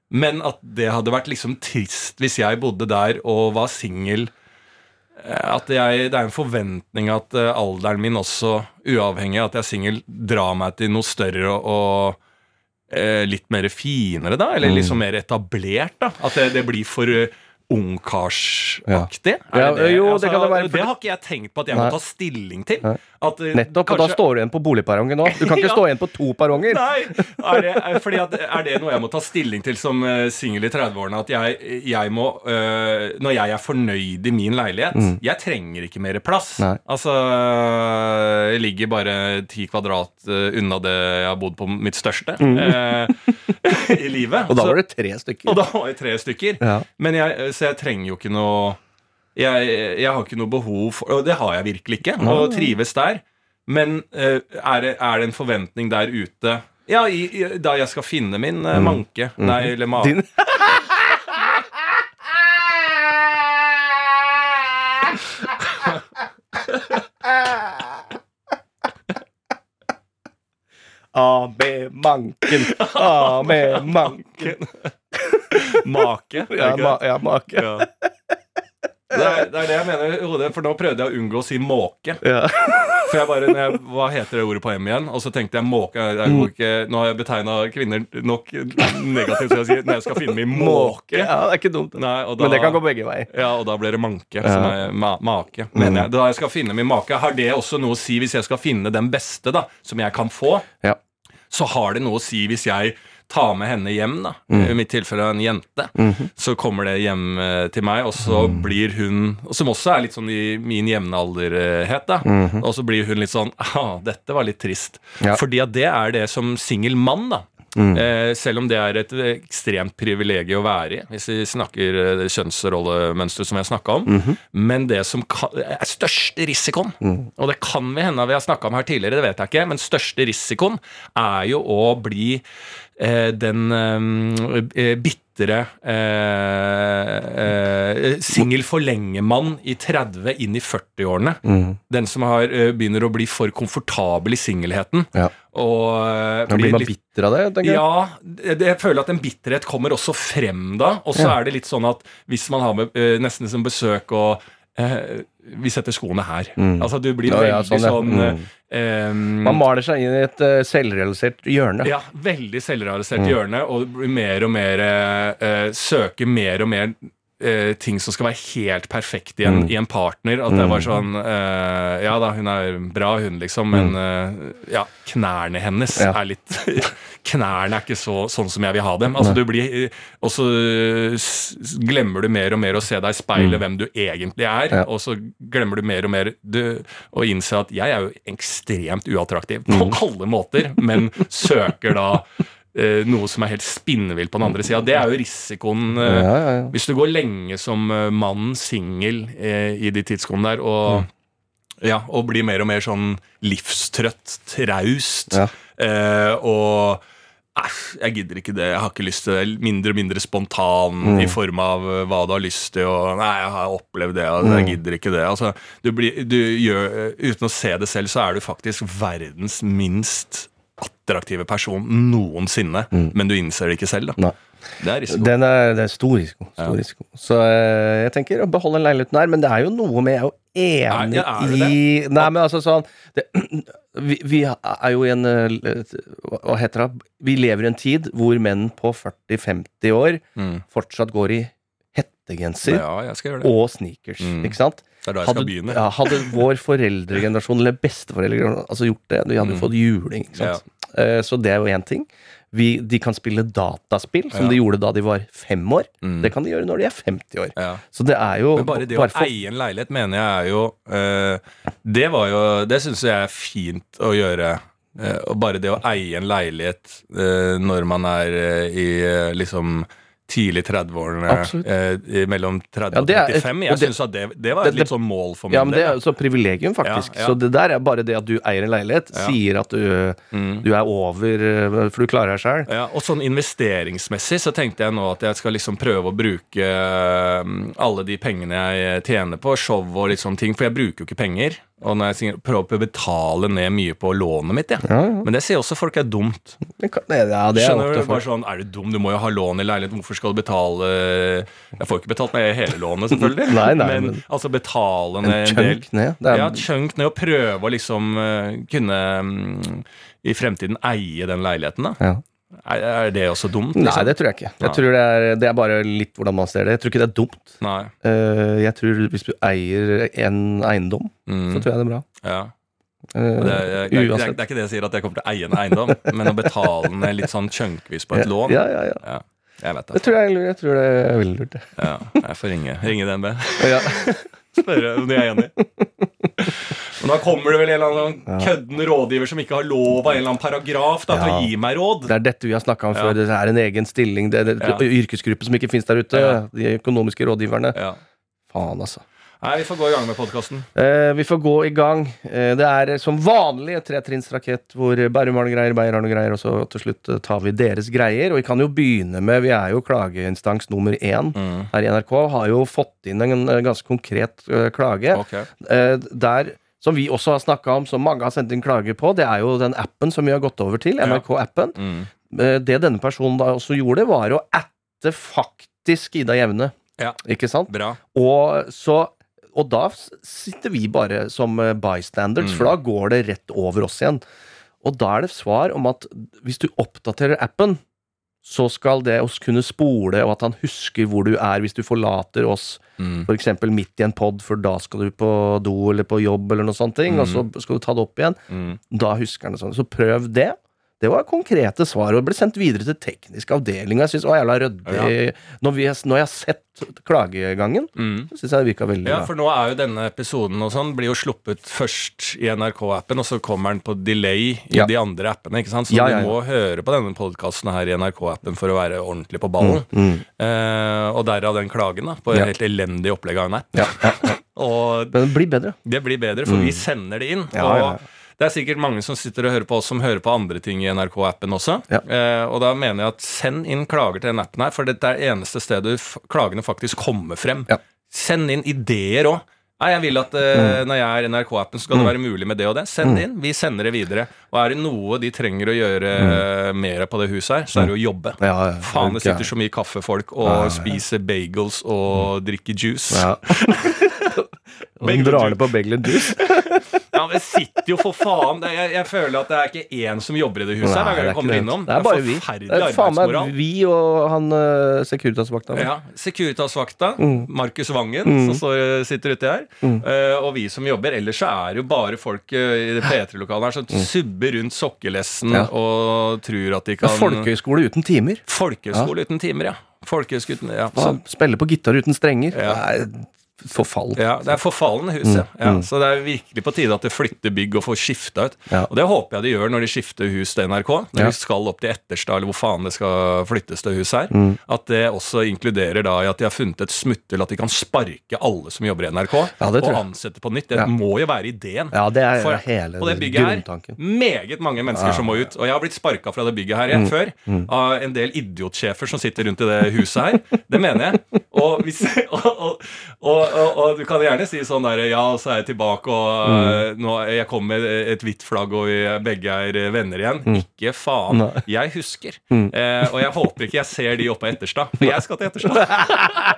men at det hadde vært liksom trist hvis jeg bodde der og var singel. eh, At jeg, det er en forventning at eh, alderen min også, uavhengig av at jeg er singel, drar meg til noe større og, og eh, litt mer finere, da. Eller Mm. liksom mer etablert, da. At det, det blir for eh, ungkarsaktig? Ja. Ja, jo, det kan det for Det det- har ikke jeg tenkt på at jeg må ta stilling til. Nei. At, Nettopp, Nettopp, og da står du igjen på boligperrongen òg. Du kan [laughs] ikke Ja. stå igjen på to perronger. Er det, er, det noe jeg må ta stilling til som uh, singel i 30-årene? At jeg, jeg må uh, Når jeg er fornøyd i min leilighet Jeg trenger ikke mer plass. Mm. Nei. Altså Jeg ligger bare ti kvadrat uh, unna det jeg har bodd på mitt største øh, [laughs] i livet. Mm. Og da var det tre stykker. og da var det tre stykker. Ja. Men jeg, så jeg trenger jo ikke noe jeg, jeg har ikke noe behov for Og det har jeg virkelig ikke. Å trives der. Men eh, er, det, er det en forventning der ute Ja, i, i, da jeg skal finne min eh, manke Nei, eller ma... Din- [laughs] AB-manken, av med manken. Make. Ja, ma ja make. Ja. Det er, det er det jeg mener i hodet, for nå prøvde jeg å unngå å si måke. Ja. [laughs] For jeg bare, når jeg, Hva heter det ordet på M igjen? Og så tenkte jeg måke. Jeg, jeg, ikke, nå har jeg betegna kvinner nok negativt, så jeg sier når jeg skal finne min måke. Ja, det er ikke dumt. Nei, da, Men det kan gå begge veier. Ja, og da blir det manke. Ja. Mm. Som er ma make, mener jeg. Da jeg skal finne min make, har det også noe å si hvis jeg skal finne den beste da, som jeg kan få? Ja. Så har det noe å si hvis jeg tar med henne hjem, da. Mm. I mitt tilfelle en jente. Mhm. Så kommer det hjem eh, til meg, og så Mm. blir hun Som også er litt sånn i min jevnalderhet, da. Og så blir hun litt sånn Ah, dette var litt trist. Ja. Fordi at det er det som singel mann, da. Mm. Eh, selv om det er et ekstremt privilegium å være i, hvis vi snakker eh, kjønnsrollemønster som som jeg snakka om. Mhm. Men det som kan, er største risikoen, Mm. og det kan vi hende vi har snakka om her tidligere, det vet jeg ikke, men største risikoen er jo å bli den eh, bitre eh, eh, singel for lenge-mann i 30 inn i 40-årene. Mm. Den som har, eh, begynner å bli for komfortabel i singelheten. Ja. Og eh, blir man litt bitter av det, tenker jeg. ja, det, jeg føler at en bitterhet kommer også frem da. Og så Ja. er det litt sånn at hvis man har med, eh, nesten som besøk og eh, Vi setter skoene her. Mm. Altså Du blir Ja, ja, veldig sånn, ja. sånn Mm. eh, Man maler seg inn i et uh, selvrealisert hjørne. ja, veldig selvrealisert Mm. hjørne, og blir mer og mer eh, eh, Søker mer og mer uh, ting som skal være helt perfekt i en, Mm. i en partner. At det var Mm. sånn Ja da, hun er bra, hun, liksom, men eh, ja, knærne hennes er litt [laughs] Knærne er ikke så, sånn som jeg vil ha dem. Altså, du blir, og så glemmer du mer og mer å se deg i speilet hvem du egentlig er. Mm. Ja. Og så glemmer du mer og mer du, å innse at jeg er jo ekstremt uattraktiv på alle måter, men søker da eh, noe som er helt spinnvilt på den andre sida. Det er jo risikoen eh, Ja, ja, hvis du går lenge som eh, mann singel eh, i de tidskoene der, og, Mm. ja, og blir mer og mer sånn livstrøtt, traust, Ja. eh, og Æsj, jeg gidder ikke det. Jeg har ikke lyst til det. Mindre og mindre spontan Mm. i form av eh, hva du har lyst til. Og, nei, jeg har opplevd det, og Mm. jeg gidder ikke det. Altså, du blir, du gjør, eh, uten å se det selv, så er du faktisk verdens minst attraktive person noensinne. Men du innser det ikke selv. da. Mm. Nei. Det er risiko. Den er, det er stor risiko. Stor Ja. risiko. Så eh, jeg tenker å beholde leiligheten her, men det er jo noe med Jeg er jo enig ja, er det i Nei, men altså sånn det, [clears throat] vi, vi er jo i en eh, Hva heter det? Vi lever i en tid hvor menn på 40-50 år Mm. fortsatt går i hettegenser Ja, og sneakers. Mm. Ikke sant? Det er da jeg skal begynne. ja, hadde vår foreldregenerasjon, eller besteforeldregenerasjon, altså gjort det, vi hadde Mm. fått juling. Ikke sant? Eh, Så det er jo én ting. Vi, de kan spille dataspill, som Ja. de gjorde da de var fem år. Mm. Det kan de gjøre når de er 50 år. Ja. Så det er jo Men bare det bare å for- eie en leilighet mener jeg er jo eh, Det var jo Det syns jeg er fint å gjøre. Eh, og bare det å eie en leilighet eh, når man er i liksom tidlig 30-årene, eh, mellom 30 Ja, og det er- 35. Jeg syns at det, det var det- et litt sånn mål for min Ja, men det er jo så privilegium, faktisk. Ja, ja. Så det der er bare det at du eier en leilighet, sier at du, Mm. du er over eh, For du klarer deg sjøl. Ja, og sånn investeringsmessig så tenkte jeg nå at jeg skal liksom prøve å bruke eh, alle de pengene jeg tjener på show og litt sånne ting, for jeg bruker jo ikke penger. Og når jeg sier- prøver å betale ned mye på lånet mitt, ja. Ja, ja. Men det sier også folk er dumt. Det kan- Ja, det er Skjønner du? Bare sånn, Er du dum? Du må jo ha lån i leilighet. Hvorfor skal du betale Jeg får ikke betalt ned hele lånet, selvfølgelig. [laughs] Nei, nei, men, men- altså betale ned en del. chunk ned. Er, Ja, chunk ned og prøve å liksom uh, kunne um, i fremtiden eie den leiligheten, da. ja. Er, er det også dumt? Nei, liksom? det tror jeg ikke. Jeg tror det er, det er bare litt hvordan man ser det. Jeg tror ikke det er dumt. Nei. Uh, jeg tror hvis du eier en eiendom, Mm. så tror jeg det er bra. Ja. Eh, Det er, det, er, det, er, det er ikke det jeg sier at jeg kommer til å eie en eiendom, men å betale den litt sånn chunkvis på et lån. Ja, ja, ja. Ja, jeg vet Det det. tror jeg, jeg tror det er veldig lurt. Ja, jeg får ringe, ringe DNB. Ja. [laughs] Spørre om de er enig. Men da kommer det vel en eller annen sånn kødden rådgiver som ikke har lov av en eller annen paragraf da, til å gi meg råd. Det er dette vi har snakka om Ja. før. Det er en egen stilling. Det er det, Ja. yrkesgruppe som ikke fins der ute. Ja. De økonomiske rådgiverne. Ja. Faen, altså. Nei, vi får gå i gang med podkasten. Eh, vi får gå i gang. Eh, det er som vanlig et tretrinnsrakett hvor Bærum har noe greier, Beyer har noe greier, og så til slutt eh, tar vi deres greier. Og vi kan jo begynne med Vi er jo klageinstans nummer én Mm. her i NRK. Har jo fått inn en eh, ganske konkret uh, klage. okay. Eh, der som vi også har snakka om, som mange har sendt inn klager på, det er jo den appen som vi har gått over til. NRK-appen. Mm. Det denne personen da også gjorde, var å atte faktisk Ida Jevne. Ja. Ikke sant? Bra. Og, så, og da sitter vi bare som eh, bystanders, Mm. for da går det rett over oss igjen. Og da er det svar om at hvis du oppdaterer appen, så skal det oss kunne spole, og at han husker hvor du er hvis du forlater oss Mm. for eksempel midt i en pod, for da skal du på do eller på jobb eller noe sånt, ting, og så skal du ta det opp igjen. Mm. Da husker han det sånn. Så prøv det. Det var konkrete svar, og ble sendt videre til teknisk avdeling. Jeg synes å jævla ryddig. Når, vi, når jeg har sett klagegangen, Mm. så syns jeg det virka veldig Ja, for nå er jo denne episoden og sånn blir jo sluppet først i NRK-appen, og så kommer den på delay i Ja. de andre appene. ikke sant? Så Ja, ja, ja. du må høre på denne podkasten her i NRK-appen for å være ordentlig på ballen. Mm. Eh, og derav den klagen da, på et Ja. helt elendig opplegg av en app. Ja, ja, ja. [laughs] Men det blir bedre. det blir bedre, for vi sender det inn. Mm. Ja, og ja, ja. Det er sikkert mange som sitter og hører på oss, som hører på andre ting i NRK-appen også. Ja. Eh, og da mener jeg at send inn klager til den appen her, for dette er eneste stedet klagene faktisk kommer frem. Ja. Send inn ideer òg. Nei, jeg vil at eh, når jeg er i NRK-appen, skal det være mulig med det og det. Send det inn. Vi sender det videre. Og er det noe de trenger å gjøre mm. mer på det huset her, så er det å jobbe. Ja, ja. Faen, det sitter så mye kaffefolk og spiser bagels og drikker juice. Ja. [laughs] Hun drar ned på Beglen Juice. [laughs] Ja, men det sitter jo for faen jeg, jeg føler at det er ikke én som jobber i det huset. Nei, det, er kommer innom Det er bare vi. Det er faen meg vi og han uh, Securitas-vakta. Ja, Securitas-vakta, Mm. Markus Vangen, som står, sitter uti her, eh, og vi som jobber. Ellers så er det jo bare folk uh, i det P3-lokalet her som subber rundt sokkelessen Mm. Ja. og tror at de kan folkehøyskole uten timer. Folkehøyskole uten timer, ja. Folkehøyskole uten ja. Spille på gitar uten strenger. Ja. Er forfall. ja, det er forfallende hus, ja. ja. mm. Så det er virkelig på tide at det flytter bygg og får skifta ut. Ja. Og det håper jeg de gjør når de skifter hus til NRK. Når Ja. de skal opp til Etterstad, eller hvor faen det skal flyttes til hus her. Mm. At det også inkluderer da i at de har funnet et smutthull, at de kan sparke alle som jobber i NRK, Ja, og ansette på nytt. Det må jo være ideen. Ja, det er For- hele og det bygget her, meget mange mennesker som må ut. Og jeg har blitt sparka fra det bygget her Mm. før før. Av en del idiotsjefer som sitter rundt i det huset her. Det mener jeg. Og, hvis, [laughs] og, og, og, og, og du kan gjerne si sånn der Ja, så er jeg tilbake, og Mm. eh, nå, jeg kom med et hvitt flagg, og vi begge er eh, venner igjen. Ikke faen. Mm. Nei. Mm. Jeg husker. Eh, og jeg håper ikke jeg ser de oppe på Etterstad, for jeg skal til Etterstad.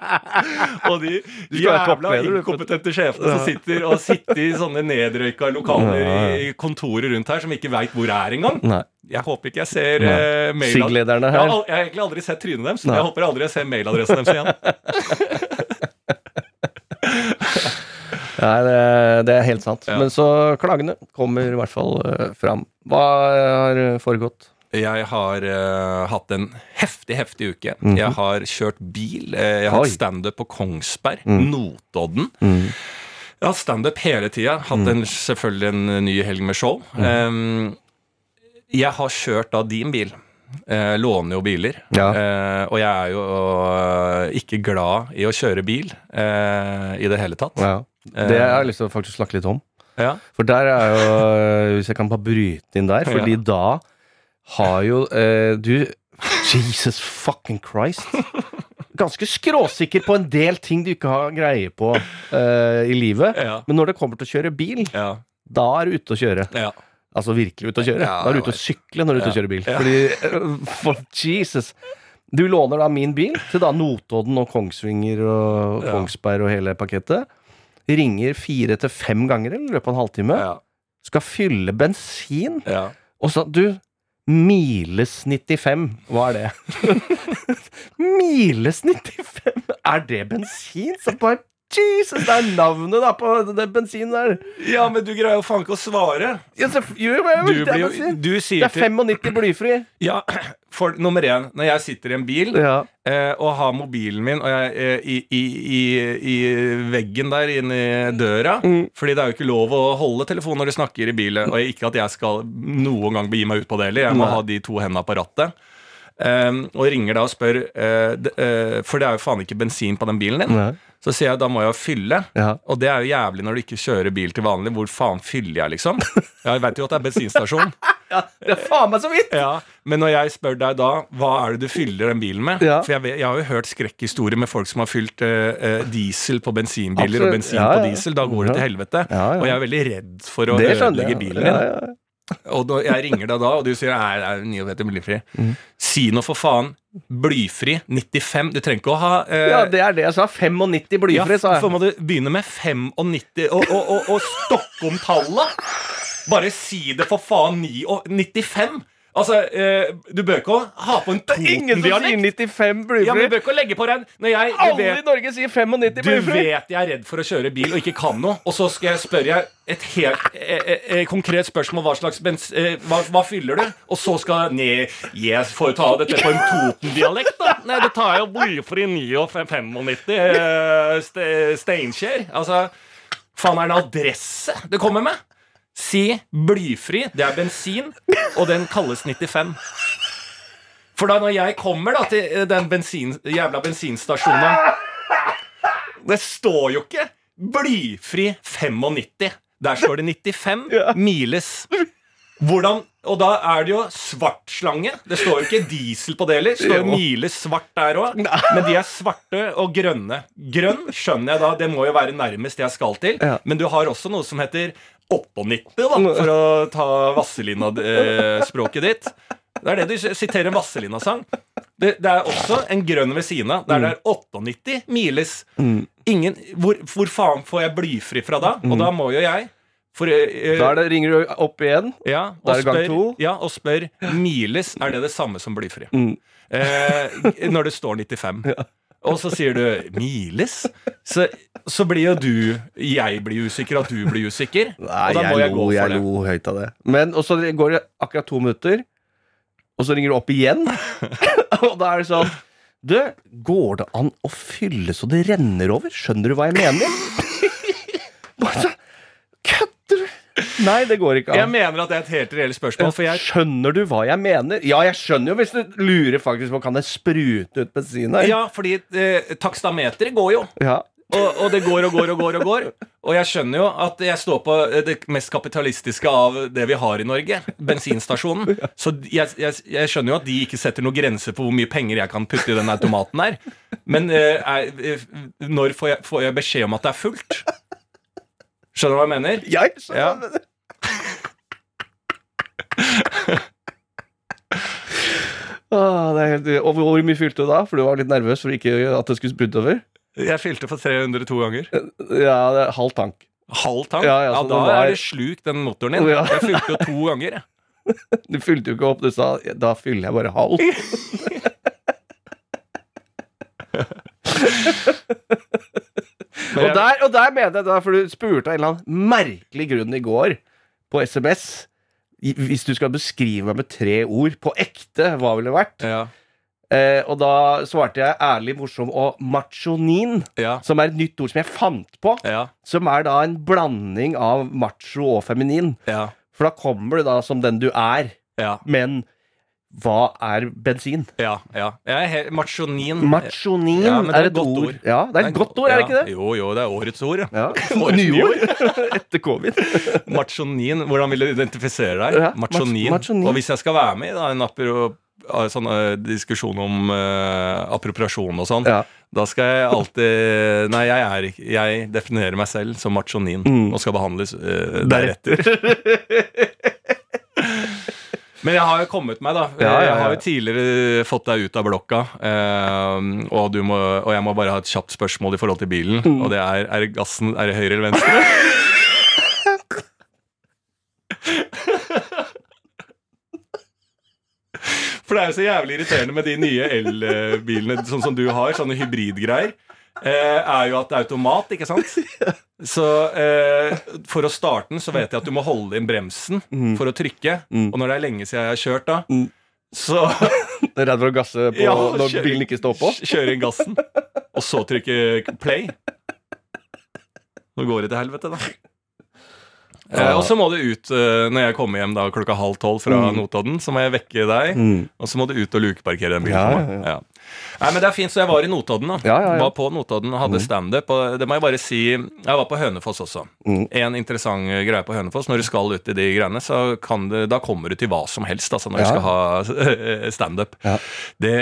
[laughs] og de jævla inkompetente sjefene som sitter og sitter i sånne nedrøyka lokaler i kontoret rundt her, som ikke veit hvor er engang. Nei. Jeg håper ikke jeg ser uh, mail... SIG-lederne Jeg har, jeg har egentlig aldri sett trynet deres. Jeg håper aldri jeg ser mailadressen deres igjen. [laughs] [laughs] Nei, det, det er helt sant. Ja. Men så klagene kommer i hvert fall uh, fram. Hva har foregått? Jeg har uh, hatt en heftig, heftig uke. Mhm. Jeg har kjørt bil. Uh, jeg har Oi. hatt standup på Kongsberg. Mm. Notodden. Mm. Jeg har hatt standup hele tida. Hatt en, selvfølgelig en ny helg med show. Um, jeg har kjørt da din bil. Eh, låner jo biler. Ja. Eh, og jeg er jo og, ikke glad i å kjøre bil eh, i det hele tatt. Ja. Det har jeg lyst til å faktisk snakke litt om. Ja. For der er jo Hvis jeg kan bare bryte inn der, fordi da har jo eh, du Jesus fucking Christ. Ganske skråsikker på en del ting du ikke har greie på eh, i livet. Men når det kommer til å kjøre bil, Ja. da er du ute å kjøre. ja. Altså virkelig ute å kjøre. Da er du ute å sykle når du er ute å Ja. kjøre bil. Fordi eh, For Jesus. Du låner da min bil til da Notodden og Kongsvinger og Kongsberg og hele pakettet. Ringer fire til fem ganger i løpet av en halvtime. Skal fylle bensin. Ja. Og så Du, Miles 95. Hva er det? [laughs] Miles 95? Er det bensin? Så bare Jesus, det er navnet da på den bensinen der. Ja, men du greier jo faen ikke å svare. Ja, så, jo, men, Du, det er jo- du Det er 95 blyfri. Ja, [clears throat] for nummer én, når jeg sitter i en bil Ja. eh, og har mobilen min og jeg, eh, i, i, i, i veggen der inni døra Fordi det er jo ikke lov å holde telefonen når du snakker i bilen. Og ikke at jeg skal noen gang begi meg ut på det heller. Jeg må Nei. ha de to hendene på rattet. Um, og ringer da og spør eh, eh, For det er jo faen ikke bensin på den bilen din. Nei. Så sier jeg da må jeg fylle. Ja. Og det er jo jævlig når du ikke kjører bil til vanlig. Hvor faen fyller jeg, liksom? Jeg vet jo at det er bensinstasjon. [laughs] ja, det er faen meg så vidt! Ja, Men når jeg spør deg da, hva er det du fyller den bilen med? Ja. For jeg, jeg har jo hørt skrekkhistorier med folk som har fylt eh, diesel på bensinbiler og bensin på diesel. Da går det til helvete. Og jeg er veldig redd for å ødelegge bilen min. Og jeg ringer deg da, og du sier nei, det er 99 blyfri. Mm. Si noe for faen. Blyfri 95. Du trenger ikke å ha eh, ja, det er det jeg sa. 95 blyfri, ja, sa jeg. Så må du begynne med 95 og, og, og, og stokke om tallet? Bare si det for faen 9 og 95. Altså, eh, du bør ikke ha på en Toten-dialekt. Ja, men du bør ikke legge på den. Når jeg du Alle i Norge sier 95 du vet jeg er redd for å kjøre bil og ikke kan noe, og så skal jeg spørre jeg et helt eh, eh, eh, konkret spørsmål hva slags bens... Eh, hva, hva fyller du? Og så skal Nei, jeg får ta dette på en Toten-dialekt, da. Nei, det tar jeg jo blyfri 95 eh, ste, Steinkjer. Altså, faen er det en adresse du kommer med? Si blyfri, det er bensin, og den kalles 95. For da når jeg kommer da til eh, den bensin, jævla bensinstasjonen Det står jo ikke blyfri 95. Der står det 95 miles. Hvordan Og da er det jo svart slange. Det står jo ikke diesel på det heller. Det står jo miles svart der òg. Men de er svarte og grønne. Grønn skjønner jeg da, det må jo være nærmest jeg skal til. Ja. Men du har også noe som heter 98, da, for å ta Vasselina-språket ditt. Det er det du siterer en Vasselina-sang. Det, det er også en grønn ved siden av, der det er 98 miles. Ingen, hvor, hvor faen får jeg blyfri fra da? Og da må jo jeg for, uh, Da det, ringer du opp igjen. ja, Da er det gang to. ja, og spør miles er det det samme som blyfri. Mm. Uh, når det står 95. Og så sier du miles, så, så blir jo du Jeg blir usikker, og du blir usikker. Nei, og da må jeg, jeg gå lo, for jeg det. lo høyt av det. Men og så går det akkurat to minutter, og så ringer du opp igjen. [laughs] og da er det sånn Du, går det an å fylle så det renner over? Skjønner du hva jeg mener? [laughs] Bare så, Kødder du? Nei, det går ikke Jeg mener at det er et helt reelt spørsmål, for jeg Skjønner du hva jeg mener? Ja, jeg skjønner jo hvis du lurer faktisk på Kan det sprute ut bensin her. Ja, fordi eh, takstameteret går jo. Ja. Og, og det går og går og går og går. Og jeg skjønner jo at jeg står på eh, det mest kapitalistiske av det vi har i Norge. Bensinstasjonen. [laughs] Så jeg, jeg, jeg skjønner jo at de ikke setter noen grenser på hvor mye penger jeg kan putte i den automaten her. Men eh, er, eh, når får jeg, får jeg beskjed om at det er fullt? Skjønner du hva jeg mener? Jeg skjønner Ja. hva du mener. [laughs] Ah, det er helt, og hvor mye fylte du da? For du var litt nervøs for ikke at det skulle sprute over? Jeg fylte for 302 ganger. Ja, det er halv tank. Halv tank? Ja, Ja, ja, da var- er det slukt, den motoren din. Ja. Jeg fylte jo to ganger. jeg. [laughs] Du fylte jo ikke opp, du sa da fyller jeg bare halv. [laughs] Og der, og der mener jeg da, for du spurte av en eller annen merkelig grunn i går på SMS Hvis du skal beskrive meg med tre ord, på ekte, hva ville det vært? Ja, Eh, og da svarte jeg ærlig, morsom og machonin, ja, som er et nytt ord som jeg fant på. ja, Som er da en blanding av macho og feminin. ja, For da kommer du da som den du er. ja, Men hva er bensin? ja, ja. Jeg machonin. Machonin Ja, er er et godt ord. ord. Ja, det er et godt ord, er det ikke det? Jo, jo, det er årets ord. Ja. Ja. [laughs] Årets Nyord [laughs] etter covid. [laughs] Machonin. Hvordan vil du identifisere deg? Machonin. machonin. Og hvis jeg skal være med i da, en apro, eh, sånn eh, diskusjon om uh, appropriasjon og sånn, Ja. da skal jeg alltid Nei, jeg er Jeg definerer meg selv som machonin Mm. og skal behandles deretter deretter. Men jeg har jo kommet meg, da. Ja, ja, Jeg har jo tidligere fått deg ut av blokka. eh, og, du må, og jeg må bare ha et kjapt spørsmål i forhold til bilen. Mm. Og det er er gassen Er det høyre eller venstre? For det er jo så jævlig irriterende med de nye elbilene sånn som du har, sånne hybridgreier. Eh, er jo at det er automat, ikke sant? [laughs] Så eh, for å starte den, så vet jeg at du må holde inn bremsen for å trykke. Og når det er lenge siden jeg har kjørt, da, så [laughs] Du er redd for å gasse på Ja, når kjører- bilen ikke står på? kjøre inn gassen, og så trykke play. Nå går det til helvete, da. Eh, og så må du ut eh, når jeg kommer hjem da klokka halv tolv fra Notodden. Så må jeg vekke deg, Mm. og så må du ut og lukeparkere den bilen Ja. Ja. Nei, men det er fint, så jeg var i Notodden. da Ja, ja, ja. Var på Notodden og hadde standup. Og det må jeg bare si Jeg var på Hønefoss også. Mm. En interessant greie på Hønefoss. Når du skal ut i de greiene, så kan det, da kommer du til hva som helst altså når du skal ha [laughs] standup. Ja. Det,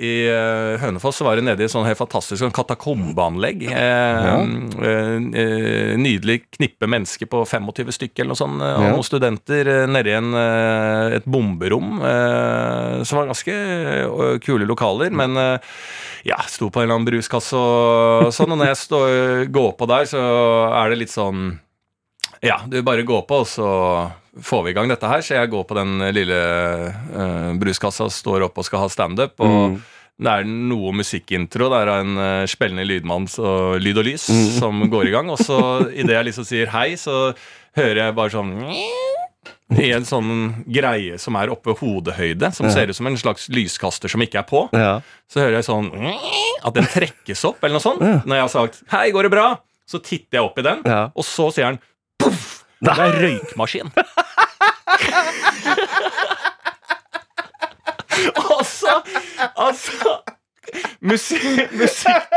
I eh, Hønefoss så var det nede i sånn helt fantastisk sånn katakombeanlegg. Eh, eh, eh, nydelig knippe mennesker på 25 stykker eller noe sånt. Og noen studenter nede i en, et bomberom. Eh, som var ganske kule lokaler. Men eh, ja, sto på en eller annen bruskasse og sånn. Og når jeg står, går på der, så er det litt sånn ja, du bare går på, og så får vi i gang dette her. Så jeg går på den lille uh, bruskassa, står opp og skal ha standup. Og det er noe musikkintro. Det er en uh, spillende lydmann og lyd og lys som går i gang. Og så idet jeg liksom sier hei, så hører jeg bare sånn i en sånn greie som er oppe hodehøyde, som ser ut som en slags lyskaster som ikke er på. Ja. Så hører jeg sånn at den trekkes opp, eller noe sånt. Når jeg har sagt 'hei, går det bra?' Så titter jeg opp i den, Ja. og så sier han poff! Det er røykmaskin. [laughs] altså, altså Musikk, musikk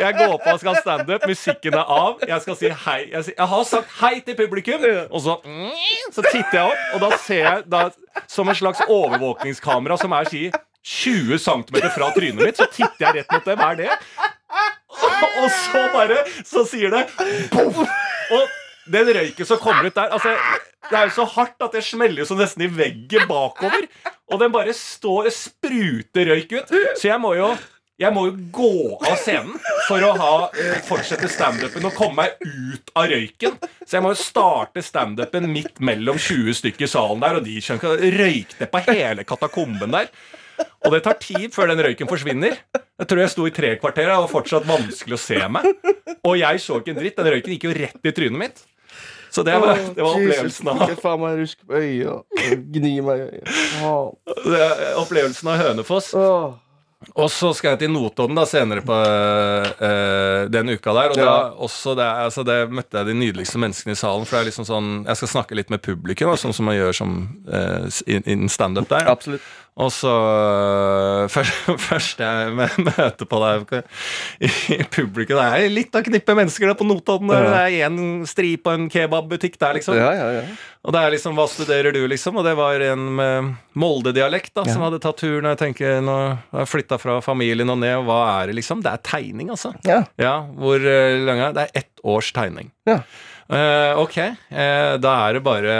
Jeg går på og skal ha standup, musikken er av. Jeg skal si hei. Jeg, jeg har sagt hei til publikum, og så Så titter jeg opp, og da ser jeg da, som en slags overvåkningskamera som er si 20 cm fra trynet mitt, så titter jeg rett mot dem. Er det? Og så bare Så sier det boom! Og den røyken som kommer ut der altså, Det er jo så hardt at det smeller så nesten i veggen bakover. Og den bare står og spruter røyk ut. Så jeg må jo jeg må jo gå av scenen for å ha, eh, fortsette standupen og komme meg ut av røyken. Så jeg må jo starte standupen midt mellom 20 stykker i salen der, og de røykte på hele katakomben der. Og det tar tid før den røyken forsvinner. Jeg tror jeg sto i tre kvarter, og var fortsatt vanskelig å se meg. Og jeg så ikke en dritt. Den røyken gikk jo rett i trynet mitt. Så det var, det var opplevelsen av Ikke faen meg rusk på øya. Gni meg i øya. Opplevelsen av Hønefoss. Oh. Og så skal jeg til Notodden da senere på øh, den uka der. Og da også det, altså det møtte jeg de nydeligste menneskene i salen. For det er liksom sånn Jeg skal snakke litt med publikum, da, sånn som man gjør som øh, in- innen standup der. Absolutt. Og så øh, [laughs] først, først jeg møter på deg i publikum Det er litt av knippet mennesker der på Notodden. der. Det er én stri på en kebabbutikk der, liksom. Ja, ja, ja. Og det er liksom, hva studerer du, liksom? Og det var en med Molde-dialekt da, som hadde tatt turen. Og jeg tenker, nå har jeg flytta fra familien og ned, og hva er det, liksom? Det er tegning, altså. Ja. Ja, hvor lenge lang er det? Det er ett års tegning. Ja. Eh, ok, uh, da er det bare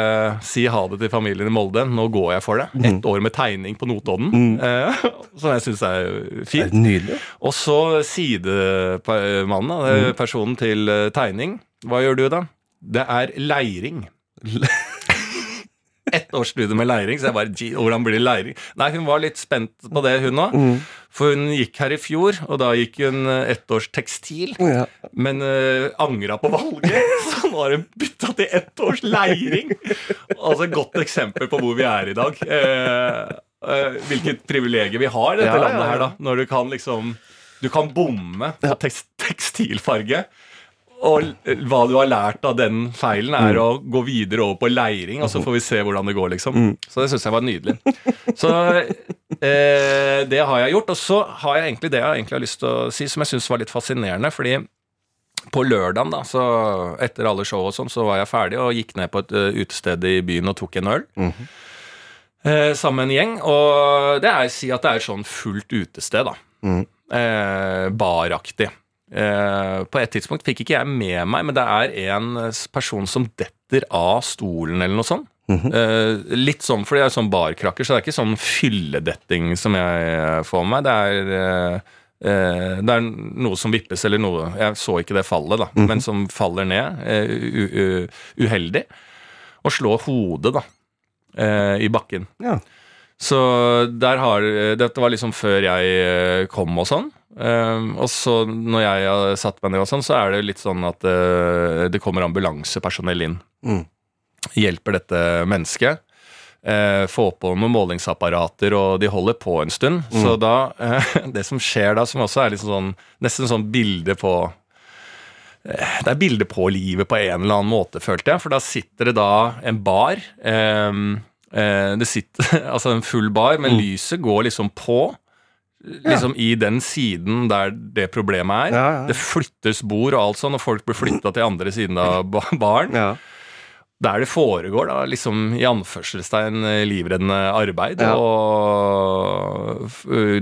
si ha det til familien i Molde. Nå går jeg for det. Ett år med tegning på Notodden, eh, [laughs] som jeg syns er fint. er nydelig. Og så sidemannen, eh, personen til tegning. Hva gjør du da? Det er leiring. [laughs] Ett års studie med leiring, så jeg bare "Gee, Hvordan blir det leiring? Nei, hun var litt spent på det, hun òg. For hun gikk her i fjor, og da gikk hun eh, ett års tekstil. Ja. Men uh, angra på valget, [laughs] så nå har hun bytta til ett års leiring. Altså Et godt eksempel på hvor vi er i dag. Uh, uh, hvilket privilegium vi har i dette ja, landet her, da. Når du kan liksom Du kan bomme på tekst tekstilfarge. Og hva du har lært av den feilen, er Mm. å gå videre over på leiring, og så får vi se hvordan det går, liksom. Mm. Så det syns jeg var nydelig. Så eh, det har jeg gjort. Og så har jeg egentlig det jeg egentlig har lyst til å si, som jeg syns var litt fascinerende. fordi på lørdagen, da, så etter alle show og sånn, så var jeg ferdig og gikk ned på et eh, utested i byen og tok en øl. eh, sammen med en gjeng. Og det er å si at det er sånn fullt utested, da. Eh, baraktig. Eh, på et tidspunkt fikk ikke jeg med meg, men det er en eh, person som detter av stolen eller noe sånt. Eh, litt sånn, fordi jeg er sånn barkrakker, så det er ikke sånn fylledetting som jeg får med meg. Det er det er noe som vippes, eller noe Jeg så ikke det fallet, da, men som faller ned. uheldig. Og slår hodet, da, eh, i bakken. Ja. Så der har Dette var liksom før jeg kom og sånn. Um, og så når jeg har satt meg ned og sånn, så er det litt sånn at uh, det kommer ambulansepersonell inn. Mm. Hjelper dette mennesket. Uh, få på noen målingsapparater, og de holder på en stund. Så da uh, [laughs] Det som skjer da, som også er liksom sånn Nesten sånn bilde på eh, det er bilde på livet på en eller annen måte, følte jeg. For da sitter det da en bar. eh, det sitter [laughs] altså en full bar, men lyset går liksom på. Liksom i den siden der det problemet er. Ja, ja. Det flyttes bord og alt sånn, og folk blir flytta til andre siden av ba- [laughs] baren. Ja. Der det foregår, da, liksom i anførselstegn eh, livreddende arbeid. Ja. Og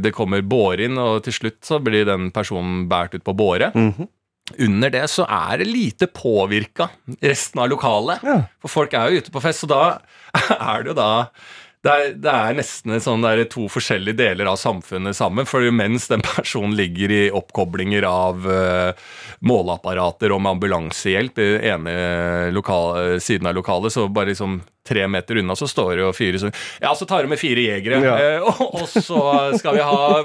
det kommer båre inn, og til slutt så blir den personen båret ut på båre. Mhm. Under det så er det lite påvirka resten av lokalet. Ja. For folk er jo ute på fest, så da [laughs] er det jo da det er, det er nesten sånn det er to forskjellige deler av samfunnet sammen. For mens den personen ligger i oppkoblinger av uh, måleapparater og med ambulansehjelp i den ene lokal, siden av lokalet, så bare liksom tre meter unna så står det jo fire sånn Ja, så tar du med fire jegere, Ja. uh, og, og så skal vi ha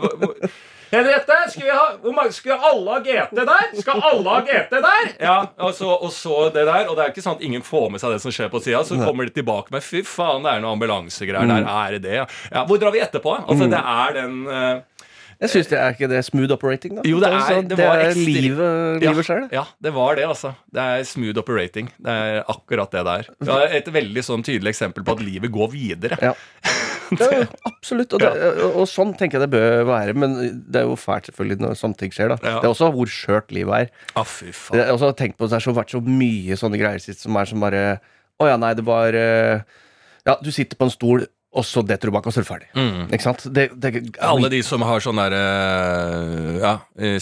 Henriette, skal vi ha mange, Skal alle ha GT der? Skal alle ha GT der? Ja, og så, og så det der. Og det er ikke sånn at ingen får med seg det som skjer på sida. Så kommer de tilbake med Fy faen, det er noe ambulansegreier der. Er det det? Ja. Hvor drar vi etterpå? Altså, det er den uh, Jeg syns det er ikke det smooth operating, da. Jo, det er- Altså, det det var er livet, livet, ja, sjøl, det. Ja, det var det, altså. Det er smooth operating. Det er akkurat det. Det er et veldig sånn tydelig eksempel på at livet går videre. Ja. [laughs] Ja, absolutt. Og, det, og, og sånn tenker jeg det bør være. Men det er jo fælt selvfølgelig når sånne ting skjer. da Ja. Det er også hvor skjørt livet er. Ah, fy faen. Jeg har også tenkt på at Det har vært så mye sånne greier sist som er som bare Å ja, nei, det var eh, Ja, du sitter på en stol, og så detter du bak, og så er du ferdig. Mm. Ikke sant? Det, det, Alle de som har sånn der eh, Ja,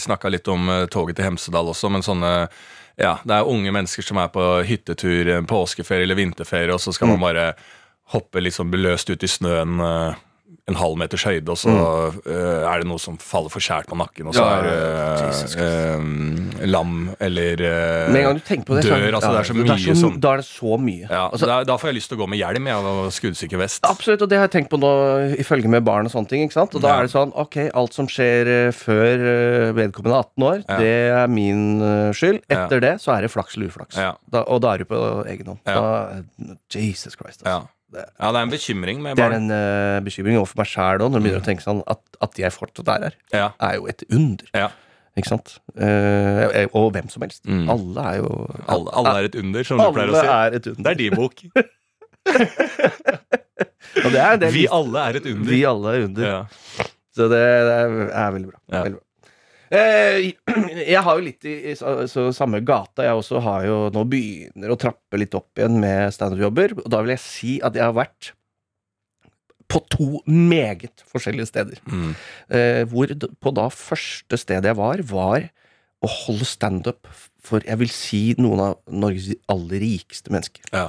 snakka litt om eh, toget til Hemsedal også, men sånne Ja, det er unge mennesker som er på hyttetur, påskeferie eller vinterferie, og så skal man bare hoppe liksom løst ut i snøen eh, en halv meters høyde, og så eh, er det noe som faller for skjært på nakken, og så Ja, er uh, eh, lam eller dør. Altså, det er så mye det er som Da er det så mye. ja, Altså, da, da får jeg lyst til å gå med hjelm jeg, og skuddsikker vest. Absolutt, og det har jeg tenkt på nå i følge med barn og sånne ting. ikke sant? Og da Ja. er det sånn, ok, alt som skjer før vedkommende 18 år, Ja. det er min skyld. Etter det så er det flaks eller uflaks. Ja. Da, og da er du på egen hånd. Ja. Da, Jesus Christ. Ja. Altså. Det, ja, det er en bekymring med barn. det er en uh, bekymring overfor meg sjæl òg, når du begynner å tenke sånn at, at jeg fortsatt er her, Ja. er jo et under. Ja. Ikke sant? Uh, og hvem som helst. Mm. Alle er jo Alle, alle er et under, som du pleier å si. er et under. Det er din bok. [laughs] Det er, det er Vi alle er et under. vi alle er under. Ja. Så det, er, er veldig bra. Ja. Veldig bra. Eh, [clears throat] jeg har jo litt i, i så, så samme gata. Jeg også har jo nå begynner å trappe litt opp igjen med standup-jobber. Og da vil jeg si at jeg har vært på to meget forskjellige steder. Mm. Eh, hvor på da første stedet jeg var, var å holde standup for jeg vil si noen av Norges aller rikeste mennesker. Ja.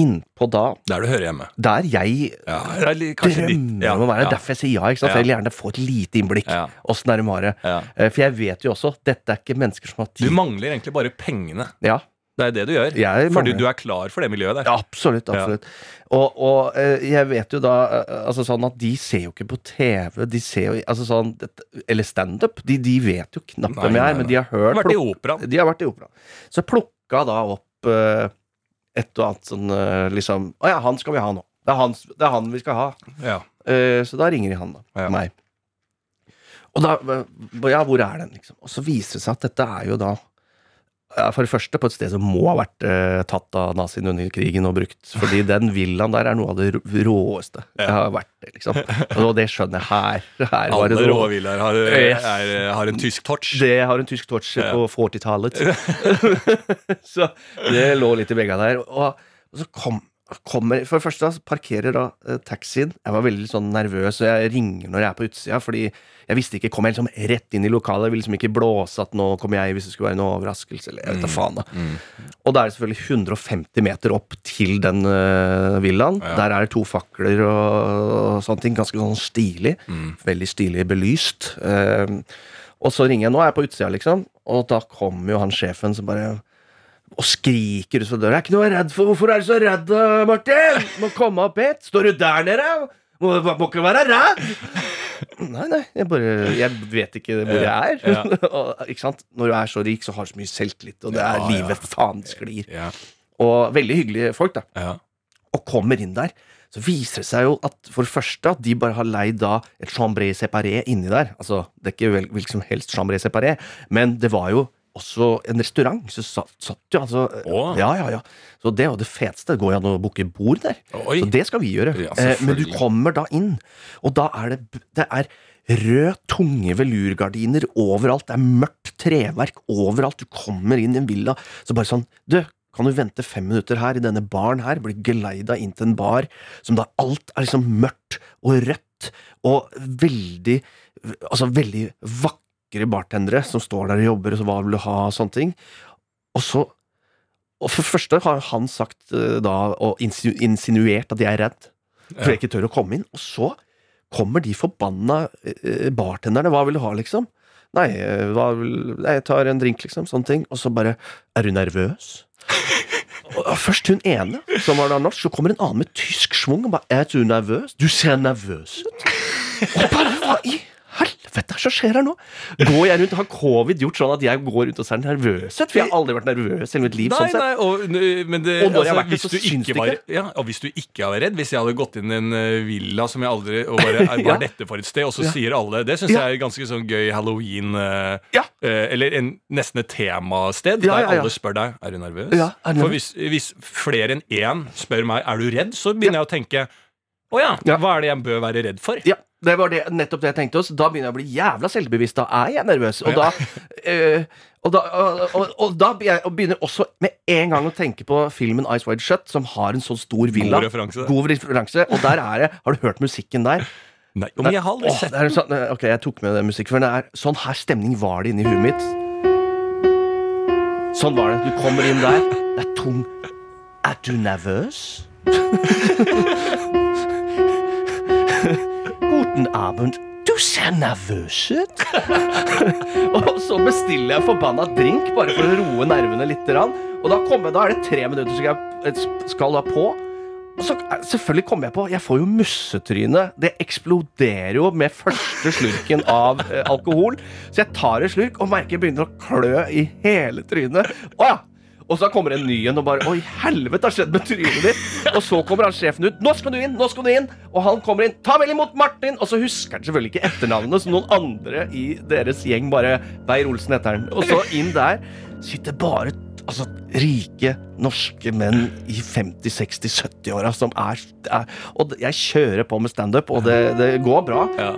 Innpå da Der du hører hjemme. Der jeg Ja, er drømmer Ja, om å være. ja. Derfor jeg sier ja. ikke sant? Ja. Jeg vil gjerne få et lite innblikk. Ja. Åssen er det med? Ja. Eh, For jeg vet jo også dette er ikke mennesker som har tid. Du mangler egentlig bare pengene. Ja, Det er det du gjør. Fordi du er klar for det miljøet der. ja, absolutt. absolutt. Og, og eh, jeg vet jo da eh, altså sånn at de ser jo ikke på TV. De ser jo altså sånn, Eller standup. De, de vet jo knapt hvem jeg er, men de har hørt De har vært i opera. Så plukka da opp eh, et og annet sånn eh, liksom Å ja, han skal vi ha nå. Det er han, det er han vi skal ha. Ja. Uh, så da ringer de han, da. Ja. Meg. Og da Ja, hvor er den, liksom? Og så viser det seg at dette er jo da For det første på et sted som må ha vært eh, tatt av naziene under krigen og brukt. Fordi den villaen der er noe av det råeste jeg har vært liksom. Og det skjønner jeg her. her var det Alle rå- villaer har, er, har en tysk touch. det har en tysk touch Ja. på 40-tallet. [laughs] [laughs] så det lå litt i begge der. Og, og så kom, kommer For det første parkerer da eh, taxien. Jeg var veldig sånn nervøs, og jeg ringer når jeg er på utsida, fordi jeg visste ikke Kom jeg liksom rett inn i lokalet? Jeg ville liksom ikke blåse at nå kommer jeg hvis det skulle være noe overraskelse. Eller jeg vet da faen da Og da er det selvfølgelig 150 meter opp til den uh, villaen. Ja. Der er det to fakler og, og sånne ting. Ganske sånn stilig. Mm. Veldig stilig belyst. Uh, og så ringer jeg, nå er jeg på utsida, liksom, og da kommer jo han sjefen som bare og skriker ut fra døra. 'Jeg er ikke noe redd for. Hvorfor er du så redd, Martin? Må komme opp hit. Står du der nede? Må, må ikke være redd! Nei, nei, jeg bare Jeg vet ikke hvor jeg er. Ja. [laughs] og, ikke sant? Når du er så rik, så har du så mye selvtillit, og det er Ja, ja. livet faen sklir. Ja, Og veldig hyggelige folk, da. ja. Og kommer inn der, så viser det seg jo at for det første at de bare har leid da et chambré séparé inni der. Altså, det er ikke hvilken som helst chambré séparé, men det var jo også en restaurant. Så satt, satt jo altså Å. Ja, ja, ja. Så det var det feteste. Det går jo an å booke bord der. Oi. Så det skal vi gjøre. Ja, eh, men du kommer da inn, og da er det, det er rød, tunge velurgardiner overalt. Det er mørkt treverk overalt. Du kommer inn i en villa, så bare sånn Du, kan du vente fem minutter her i denne baren her? Blir geleida inn til en bar som da alt er liksom mørkt og rødt og veldig Altså veldig vakre bartendere som står der og jobber, og så hva vil du ha, og sånne ting. Og så Og for det første har han sagt eh, da, og insinuert at jeg er redd, for jeg ikke tør å komme inn. Og så kommer de forbanna eh, bartenderne. Hva vil du ha, liksom? Nei, eh, vil, nei, jeg tar en drink, liksom. Sånne ting. Og så bare Er du nervøs? Og først hun ene, som var da norsk, så kommer en annen med tysk schwung og bare Er du nervøs? Du ser nervøs ut. Og bare hva i helvete er som skjer her nå? Går jeg rundt, Har covid gjort sånn at jeg går rundt og ser nervøs ut? For jeg har aldri vært nervøs i mitt liv. Nei, sånn nei, og, men det, Og altså, vært hvis, du var, ja, og hvis du ikke var redd Hvis jeg hadde gått inn i en eh, villa som jeg aldri Og bare er [laughs] Ja. bare dette for et sted, og så Ja. sier alle Det syns jeg er ganske sånn gøy halloween eh, eh, Eller en, nesten et temasted der alle spør deg Er du nervøs. Ja, er du For hvis, hvis flere enn én spør meg Er du redd, så begynner jeg å tenke Å ja, hva er det jeg bør være redd for? Ja, det var det, nettopp det jeg tenkte oss. Da begynner jeg å bli jævla selvbevisst. Da er jeg nervøs. Og da, øh, og da, og, og, og da begynner jeg- begynner også med en gang å tenke på filmen Ice Wide Shut, som har en sånn stor villa. God referanse. God referanse. Og der er det Har du hørt musikken der? Nei, men jeg har aldri sett er sånn, eh, Ok, jeg tok med den musikken, for det er sånn her stemning var det inni huet mitt. Sånn var det. Du kommer inn der, det er tung. Er du nervøs? [laughs] Guten Abend. Du ser nervøs ut. [laughs] og så bestiller jeg forbanna drink bare for å roe nervene litt. Og da, kommer, da er det tre minutter så jeg skal da på. Og så eh, selvfølgelig kommer jeg på Jeg får jo mussetryne. Det eksploderer jo med første slurken av eh, alkohol. Så jeg tar en slurk og merker jeg begynner å klø i hele trynet. Å ja! Og så kommer en ny en og bare Oi, helvete har skjedd med trynet ditt? Og så kommer han sjefen ut. Nå skal du inn! Nå skal du inn! Og han kommer inn. Ta vel imot Martin! Og så husker han selvfølgelig ikke etternavnet, så noen andre i deres gjeng bare Beir-Olsen heter han. Og så inn der sitter bare altså, rike norske menn i 50-60-70-åra som er, er Og jeg kjører på med standup, og det, det går bra. ja.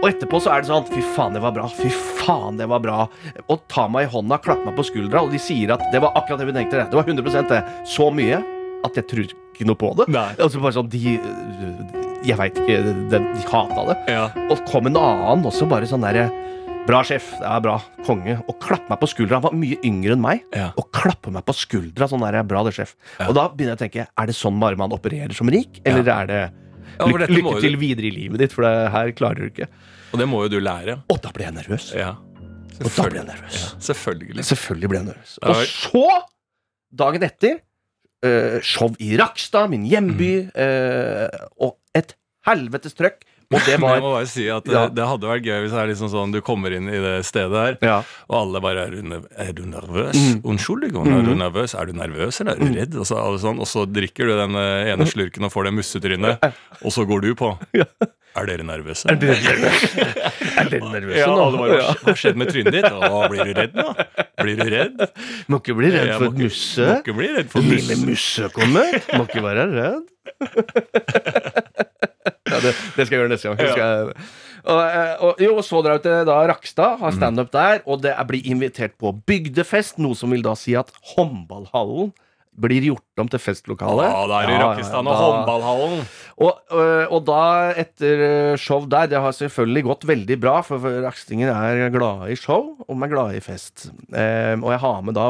Og etterpå så er det sånn Fy faen, det var bra. Fy faen, det var bra. Og ta meg i hånda, klappe meg på skuldra, og de sier at det var akkurat det vi tenkte. Det var 100 det. Så mye at jeg tror ikke noe på det. Nei. Altså bare sånn, de Jeg veit ikke. De, de hata det. Ja. Og kom en annen også, bare sånn derre Bra, sjef. Det er bra. Konge. Og klappe meg på skuldra. Han var mye yngre enn meg. Ja. Og klappe meg på skuldra. Sånn der, bra det, sjef. Og da begynner jeg å tenke, er det sånn bare man opererer som rik? Eller er det Ja, lykke, lykke til videre i livet ditt, for det her klarer du ikke. Og det må jo du lære. Og da ble jeg nervøs. Ja. Og da ble jeg nervøs. Ja, selvfølgelig. Selvfølgelig ble jeg nervøs. Og så, dagen etter, uh, show i Rakstad, min hjemby, eh, og et helvetes trøkk. Og det var, jeg må bare si at Ja. det, det hadde vært gøy hvis det er liksom sånn du kommer inn i det stedet her, Ja. og alle bare er er du nervøs? Mm. Unnskyld, er du nervøs? Er du nervøs, eller er du redd? Og så, alle sånn, og så drikker du den eh, ene slurken og får det mussetrynet, og så går du på. [laughs] Er dere nervøse? Er dere nervøse? [laughs] Er dere nervøse Ja, nå? bare, hva har skjedd med trynet ditt? Å, blir du redd nå? Blir du redd? Må ikke bli redd for et musse. Må ikke bli redd for Lille musse. musse kommer. Må ikke være redd. [laughs] ja, det, det skal jeg gjøre neste gang. Ja. Skal jeg, og, eh, og, jo, og så drar jeg til da, Rakstad, har standup der, og det er, blir invitert på bygdefest, noe som vil da si at håndballhallen blir gjort om til festlokale. Ja, da er det Ja, Rakkestad og håndballhallen. Og, øh, og da, etter øh, show der Det har selvfølgelig gått veldig bra, for rakstinger er glade i show, og de er glade i fest. Eh, og jeg har med da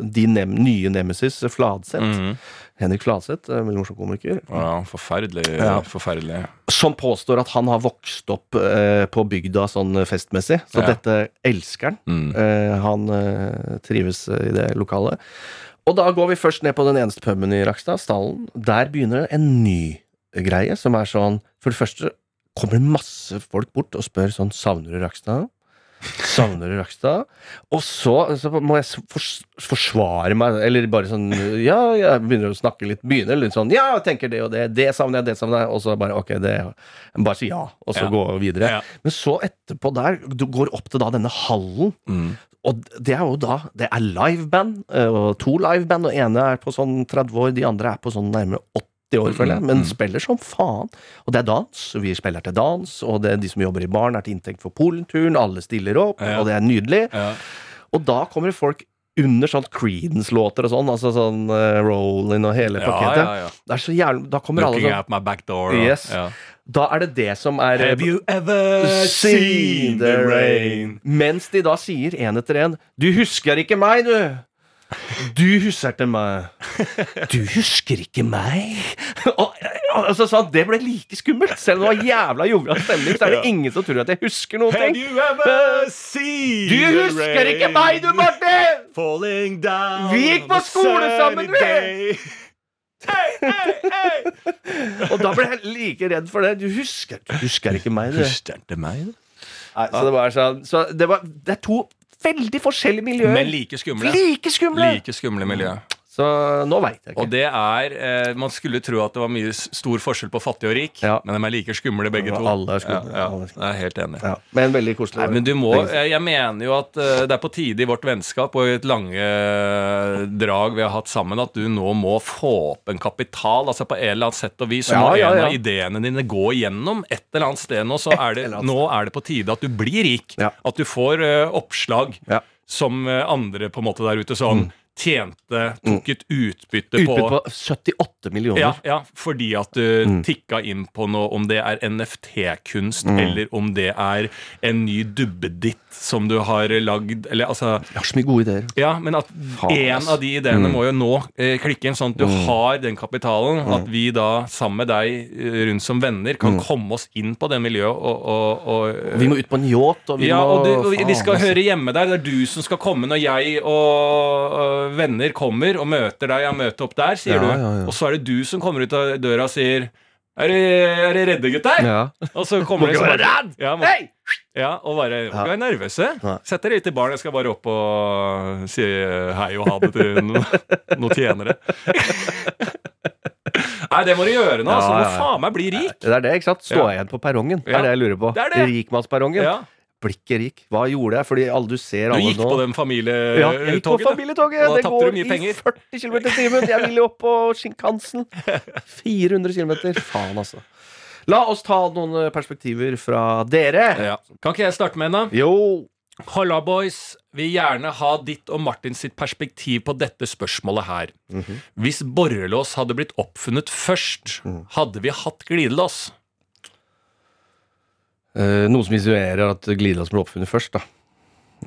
de nye nemesis, Fladseth. Mhm. Henrik Fladseth, øh, veldig morsom komiker. Ja, forferdelig. Ja. forferdelig. Som påstår at han har vokst opp eh, på bygda sånn festmessig. Så Ja. dette elsker han. Mm. Eh, han eh, trives øh, i det lokalet. Og da går vi først ned på den eneste puben i Rakstad, Stallen. Der begynner en ny greie som er sånn For det første kommer det masse folk bort og spør sånn Savner du Rakstad? Savner Rakstad? Og så, så må jeg fors forsvare meg, eller bare sånn Ja, jeg begynner å snakke litt, begynner litt sånn Ja, jeg tenker det og det, det savner jeg, det savner jeg, og så bare ok, det Bare si ja, og så Ja. gå videre. Ja. Men så etterpå der, du går opp til da denne hallen, Mm. og det er jo da Det er liveband, eh, og to liveband, og ene er på sånn 30 år, de andre er på sånn nærmere 80 år, føler jeg, Mm, men spiller som faen. Og det er dans, og vi spiller til dans, og det er de som jobber i baren, er til inntekt for Polenturen, alle stiller opp, Ja. og det er nydelig. Ja. Og da kommer det folk under sånn Creedence-låter og sånn, altså sånn uh, Rollin og hele Ja, pakketet. ja, ja. Er så jævlig Da kommer alle Looking sånn out my back door. og- Yes. Ja. Da er det det som er Have you ever seen the rain? Mens de da sier en etter en Du husker ikke meg, du! Du husker ikke meg. Du husker ikke meg? Og, altså, sånn, det ble like skummelt. Selv om det var jævla jovial stemning, så er det ingen som tror at jeg husker noen ting. seen Du husker ikke meg, du, Martin! Vi gikk på skole sammen, vi! Hey, hey, hey! Og da ble jeg like redd for det. Du husker, du husker ikke meg, du. Husker ikke meg, du. Nei, så det var sånn Så det, var, det er to veldig forskjellige miljøer. Men like skumle. Like skumle! Like skumle miljø. Så nå veit jeg ikke. Og det er eh, Man skulle tro at det var mye stor forskjell på fattig og rik, Ja. men de er like skumle begge to. alle er skumle, Ja, ja, jeg er helt enig. Ja, men veldig koselig. Nei, men du må, jeg jeg mener jo at eh, det er på tide i vårt vennskap og i et lange eh, drag vi har hatt sammen, at du nå må få opp en kapital. altså På et eller annet sett og vis så må en av ideene dine gå igjennom et eller annet sted nå. Så er det, nå er det på tide at du blir rik. At du får uh, oppslag. Mm. som eh, andre på en måte der ute sånn tjente, tok et utbytte, Utbytte på 78 millioner. ja, ja, fordi at du Mm. tikka inn på noe, om det er NFT-kunst, Mm. eller om det er en ny dubbeditt som du har lagd, eller altså Jeg har så mye gode ideer. Ja, men at én en av de ideene Mm. må jo nå eh, klikke inn, sånn at du har den kapitalen. At vi da, sammen med deg eh, rundt som venner, kan komme oss inn på det miljøet og, og, og Og vi må ut på en yacht, og vi ja, må og, du, og vi- skal høre hjemme der. Det er du som skal komme når jeg og venner kommer og møter deg. ja, møter opp der, sier Ja, du. ja. Og så er det du som kommer ut av døra og sier Er dere er redde, gutter? Ja. Og så kommer det redd! Ja, må, Hei! ja, og bare Må ikke være nervøse. Sett dere litt i baren. Jeg skal bare opp og si hei og ha det til [laughs] noen, noen tjenere. Nei, det må du gjøre nå. Ja, Altså, må faen meg bli rik. Det er det, ikke sant? Stå igjen på perrongen. Det er det jeg lurer på. Rikmannsperrongen. Ja. gikk. rik. Hva gjorde jeg? Fordi alle du ser Du gikk nå på den familietoget? ja, jeg gikk på familietoget. da. familietoget. Og da Det tapte du går i penger. 40 km i timen. Jeg ville opp på Shinkansen. [laughs] 400 km. Faen, altså. La oss ta noen eh, perspektiver fra dere. Ja. Kan ikke jeg starte med en, da? Jo. Halla, boys. Vil gjerne ha ditt og Martin sitt perspektiv på dette spørsmålet her. Hvis borrelås hadde blitt oppfunnet først, hadde vi hatt glidelås? Eh, noe som insinuerer at glidelåsen ble oppfunnet først, da.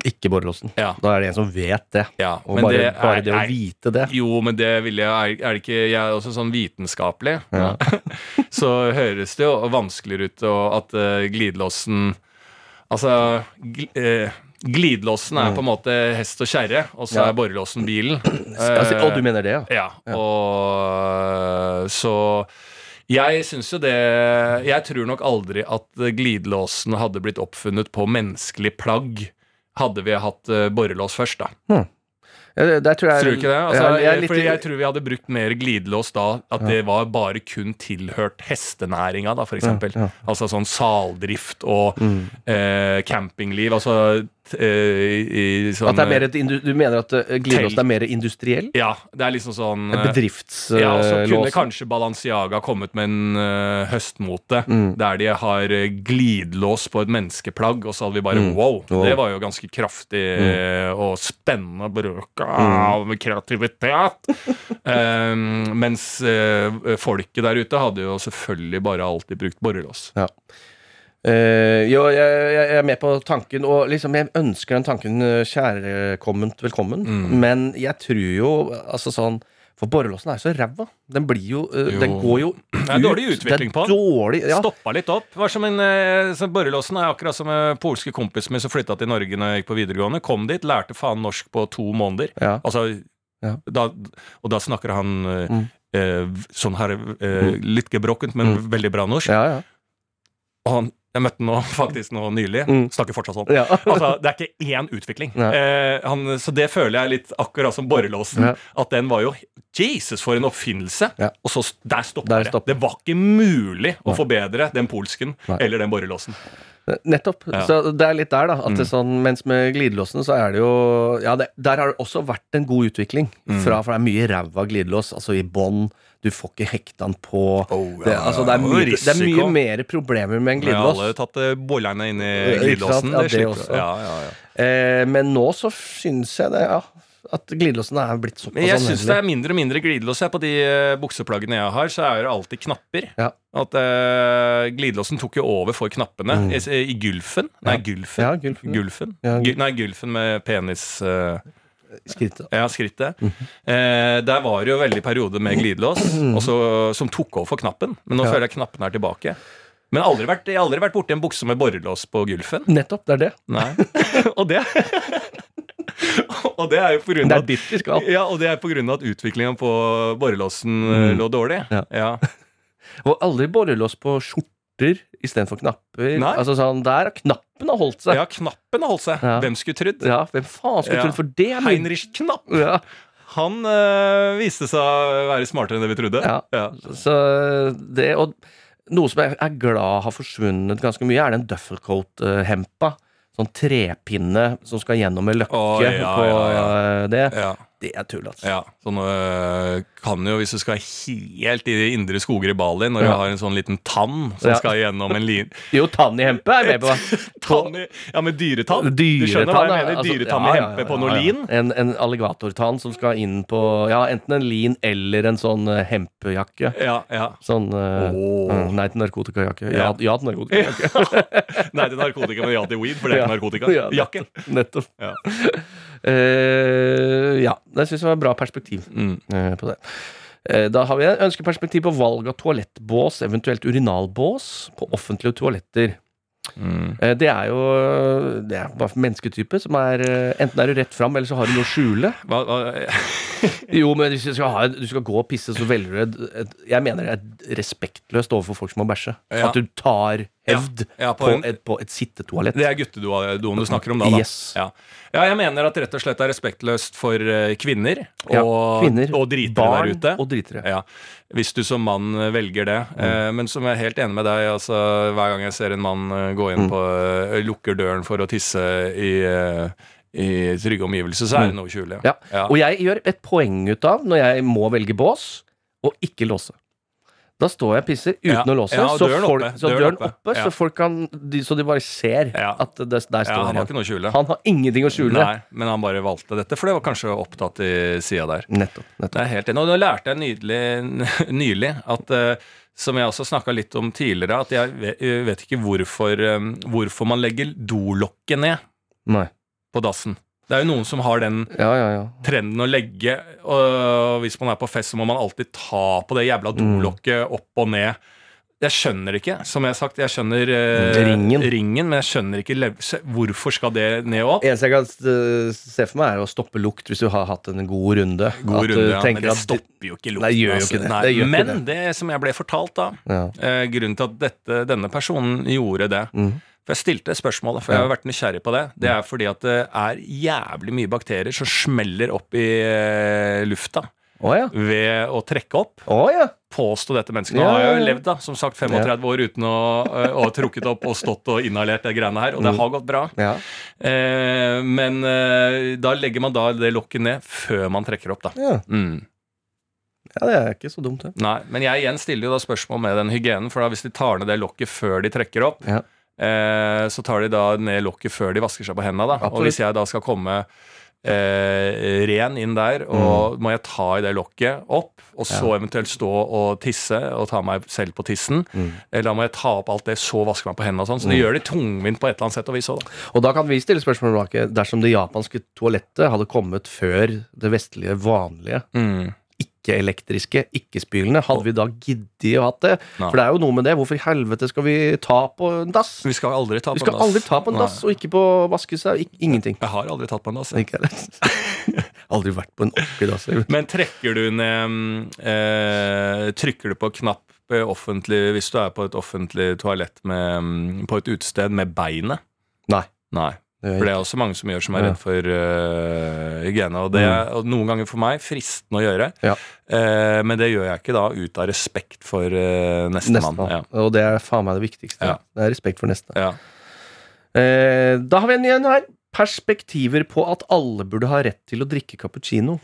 Ikke borrelåsen. Ja. Da er det en som vet det. ja Og bare det er, bare det å vite det. Jo, men det vil jeg Er, er det ikke Jeg er også sånn vitenskapelig. Ja. [laughs] Så høres det jo vanskeligere ut og at uh, glidelåsen Altså gl uh, Glidelåsen er på en måte hest og kjerre, og så Mm. Er borrelåsen bilen. Eh, og du mener det, ja? Ja, og så jeg syns jo det Jeg tror nok aldri at glidelåsen hadde blitt oppfunnet på menneskelig plagg. Hadde vi hatt eh, borrelås først, da. Hmm. Tror jeg Tror du ikke det? Altså, jeg, jeg litt- jeg tror vi hadde brukt mer glidelås da. At det var bare kun tilhørt hestenæringa, da, eksempel. Ja, Mm. ja. Altså sånn saldrift og eh, campingliv. Altså eh, i, i sånn At det er mer et du mener at uh, glidelåsen er mer industriell? Ja, det er liksom sånn En eh, bedriftslås? Ja, så kunne kanskje Balenciaga kommet med en uh, høstmote Mm. der de har eh, glidelås på et menneskeplagg, og så hadde vi bare wow, Mm. Wow. det var jo ganske kraftig mm. og spennende bruk Mm. av kreativitet. um, [laughs] mens uh, folket der ute hadde jo selvfølgelig bare alltid brukt borrelås. Ja. Eh, jo, jeg, jeg er med på tanken, og liksom jeg ønsker den tanken eh, kjærkomment velkommen. Mm. Men jeg tror jo altså sånn For borrelåsen er så ræva. Den blir jo, uh, Jo. Den går jo Det er dårlig utvikling på den. Dårlig, ja. Stoppa litt opp. Var som en, så Borrelåsen er akkurat som en polske kompisen min som flytta til Norge når jeg gikk på videregående. Kom dit, lærte faen norsk på to måneder. Ja. Altså, Ja. da, og da snakker han Mm. eh, sånn her eh, litt gebrokkent, men Mm. veldig bra norsk. Ja, ja. Og han, jeg møtte han nå [laughs] faktisk nå nylig. Mm. Snakker fortsatt sånn. ja. [laughs] Altså, Det er ikke én utvikling. Eh, han, så det føler jeg litt akkurat som borrelåsen. At den var jo Jesus, for en oppfinnelse! Og så der stopper det. Det var ikke mulig å forbedre den polsken Nei. eller den borrelåsen. Nettopp. Ja. Så det er litt der, da. At det Mm. sånn, mens med glidelåsen så er det jo Ja, det, der har det også vært en god utvikling. Mm. Fra, for det er mye ræva glidelås. Altså i bånn. Du får ikke hekta den på. Oh, det, altså, det, er mye, det er mye mer problemer med en Vi har alle tatt eh, inn i glidelåsen. Ja, det også. Ja, ja, ja. Eh, men nå så syns jeg det, ja. At glidelåsen er blitt såpass Men jeg syns det er mindre og mindre glidelås. På de eh, bukseplaggene jeg har, så er det alltid knapper. Ja. At uh, Glidelåsen tok jo over for knappene Mm. i, i Gulfen. Nei, Gulfen. Ja, gulfen. Gulfen. Gu- Nei, Gulfen med penis... eh, Skrittet. ja, skrittet. Eh, der var det jo veldig periode med glidelås også, som tok over for knappen. Men nå Ja. føler jeg knappen er tilbake. Men aldri vært, jeg har aldri vært borti en bukse med borrelås på Gulfen. Nettopp, det er det. [laughs] Og det [laughs] Og det er jo på grunn Det av er dit ja, og det er på grunn av at utviklingen på borrelåsen Mm. lå dårlig. Ja. Ja. [laughs] Og aldri borrelås på skjorter istedenfor knapper. Nei. Altså sånn, Der har knappen har holdt seg. ja, knappen har holdt seg. Ja. Hvem skulle trodd? Ja, hvem faen skulle Ja. trodd for det? er mye- Heinrich Knapp. Ja, Han øh, viste seg å være smartere enn det vi trodde. ja. Så det Og noe som jeg er glad har forsvunnet ganske mye, er den duffelcoat-hempa. Sånn trepinne som skal gjennom med løkke oh, ja, på ja, eh, det. Ja, Det er tull, altså. ja. Sånn øh, kan jo, hvis du skal helt i de indre skoger i Bali, når du har en sånn liten tann som Ja. skal gjennom en lin... [laughs] Jo, tann i hempe er jeg med på. [laughs] Tann i, ja, men dyretann. du skjønner hva jeg mener? Altså, Dyretann i ja, hempe på noe lin? En, en alligatortann som skal inn på Ja, enten en lin eller en sånn eh, hempejakke. Ja, ja. Sånn uh, mm, Nei til narkotikajakke. Ja, Ja. til narkotikajakke. [laughs] Nei til narkotika, men ja til weed, for det er ikke narkotika. Ja. Jakken. Nettopp. Ja. Uh, ja, det syns jeg var bra perspektiv Mm. på det. Eh, Da har vi en ønskeperspektiv på valg av toalettbås, eventuelt urinalbås, på offentlige toaletter. Mm. Eh, Det er jo Det er bare mennesketype som er eh, Enten er du rett fram, eller så har du noe å skjule. Hva, hva, Jo, men hvis du skal, ha, du skal gå og pisse, så velger du Jeg mener det er respektløst overfor folk som må bæsje. Ja. At du tar hevd ja, på på, et, på et sittetoalett. Det er guttedoen du snakker om da, da. Yes. Ja. ja, jeg mener at det rett og slett er respektløst for eh, kvinner og, Ja, kvinner, og dritere Barn der ute. og dritere. Ja, Hvis du som mann eh, velger det. Mm. Eh, men som jeg er helt enig med deg, altså, hver gang jeg ser en mann gå inn Mm. på lukker døren for å tisse i, i trygge omgivelser, så er det noe å. Mm. Ja. Ja. Og jeg gjør et poeng ut av, når jeg må velge bås, å ikke låse. Da står jeg og pisser uten Ja. å låse, Ja, så, folk, oppe. så Døren oppe. oppe, Ja. så folk kan de, Så de bare ser at det, der står Ja, han har ikke noe å skjule. Han har ingenting å skjule. Nei, men han bare valgte dette, for det var kanskje opptatt i sida der. Nettopp. Det er helt enig. Og nå lærte jeg nydelig, [laughs] nylig at uh, som jeg også snakka litt om tidligere, at jeg vet, ikke hvorfor, eh, hvorfor man legger dolokket ned Nei. på dassen. Det er jo noen som har den Ja, ja, ja. trenden å legge Og hvis man er på fest, så må man alltid ta på det jævla dolokket opp og ned. Jeg skjønner ikke, som jeg har sagt, jeg skjønner eh, Ringen. men jeg skjønner ikke hvorfor skal det ned og opp. Eneste jeg kan eh, se for meg, er å stoppe lukt hvis du har hatt en god runde. God At du runde, ja, men det stopper jo ikke lukten. Nei, gjør jo altså. ikke det. Nei, Det gjør ikke men det. som jeg ble fortalt da, Ja. eh, grunnen til at dette, denne personen gjorde det Mm. For jeg stilte spørsmålet, for jeg har vært nysgjerrig på det. Det er fordi at det er jævlig mye bakterier som smeller opp i eh, lufta Oh, ja. ved å trekke opp. Oh, ja. Påstå dette mennesket. Nå Ja, har jeg jo levd da, som sagt 35 år uten å eh, ha trukket opp og stått og inhalert det greiene her, og det Mm. har gått bra. ja. Eh, men eh, da legger man da det lokket ned før man trekker opp, da. Ja. Mm. ja, det er ikke så dumt, det. Nei, men jeg igjen stiller jo da spørsmål med den hygienen, for da hvis de tar ned det lokket før de trekker opp, Ja. Eh, så tar de da ned lokket før de vasker seg på hendene, da. Og hvis jeg da skal komme eh, ren inn der, og må jeg ta i det lokket opp, og så Mm. Ja. eventuelt stå og tisse og ta meg selv på tissen, Mm. eller må jeg ta opp alt det, så vaske meg på hendene og sånn. Så det gjør det tungvint på et eller annet sett og vis òg, da. Og da kan vi stille spørsmål tilbake. Dersom det japanske toalettet hadde kommet før det vestlige vanlige, Mm. Ikke-elektriske, ikke-spylende, hadde vi da giddet å hatt det? Nei. For det er jo noe med det. Hvorfor i helvete skal vi ta på en dass? Vi skal aldri ta på Vi skal en dass. aldri ta på en dass, og ikke på vaskehuset, ingenting. Jeg har aldri tatt på en dass. Ikke heller. [laughs] Aldri vært på en ordentlig dass. Men trekker du ned eh, Trykker du på knapp eh, offentlig hvis du er på et offentlig toalett med, mm, på et utested med beinet? Nei. Nei. Det For det er også mange som gjør som er redd for uh, hygiene. Og det er og noen ganger for meg fristende å gjøre, Ja. uh, men det gjør jeg ikke da ut av respekt for uh, nestemann. Nestemann. Ja. Og det er faen meg det viktigste. Ja. Det er respekt for neste. Ja. Eh, da har vi en igjen her. Perspektiver på at alle burde ha rett til å drikke cappuccino.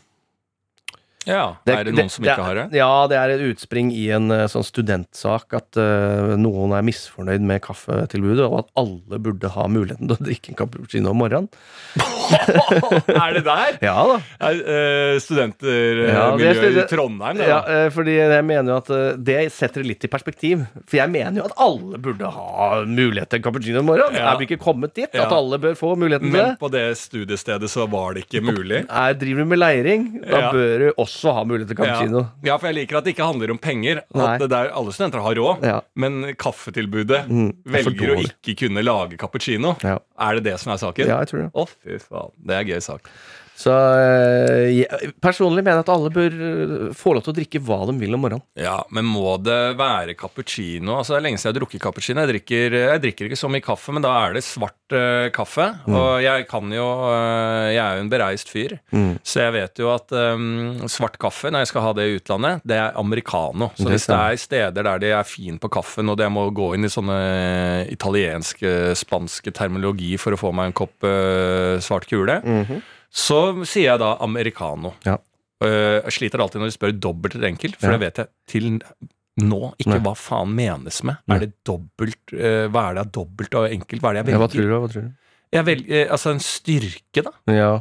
Ja. det, er det noen som ikke har det? Ja, det er et utspring i en eh, sånn studentsak at uh, noen er misfornøyd med kaffetilbudet, og at alle burde ha muligheten til å drikke en cappuccino om morgenen. [laughs] er det der? [laughs] Ja da. Er, uh, Ja, Studentermiljøet det er- i Trondheim, det Ja, eh, fordi jeg mener jo at eh, det setter det litt i perspektiv. For jeg mener jo at alle burde ha mulighet til en cappuccino om morgenen. Ja. Er vi ikke kommet dit? Ja. At alle bør få muligheten til det? Men på det studiestedet så var det ikke mulig. Jeg driver du med leiring, da Ja. bør du også ha mulighet til cappuccino. Ja. ja, for jeg liker at det ikke handler om penger. At det der, alle studenter har råd, Ja. men kaffetilbudet Mm, er velger å ikke kunne lage cappuccino. Er det det som er saken? Ja, jeg tror det. Å, fy faen. Det er en gøy sak. Så eh, jeg, personlig mener jeg at alle bør eh, få lov til å drikke hva de vil om morgenen. Ja, Men må det være cappuccino? Altså Det er lenge siden jeg har drukket cappuccino. Jeg drikker, jeg drikker ikke så mye kaffe, men da er det svart uh, kaffe. Mm. Og jeg kan jo uh, Jeg er jo en bereist fyr, Mm. så jeg vet jo at um, svart kaffe, når jeg skal ha det i utlandet, det er americano. Så Det hvis det er steder der de er fin på kaffen, og jeg må gå inn i sånne italienske, spanske termologi for å få meg en kopp uh, svart kule, så sier jeg da americano. Ja. Uh, jeg sliter alltid når de spør dobbelt eller enkelt, for Ja. det vet jeg til nå ikke Nei. hva faen menes med. Nei. Er det dobbelt uh, Hva er det av dobbelt og enkelt? Hva er det jeg Ja, hva velger? tror du? Hva tror du? Jeg velger eh, altså en styrke, da. Ja.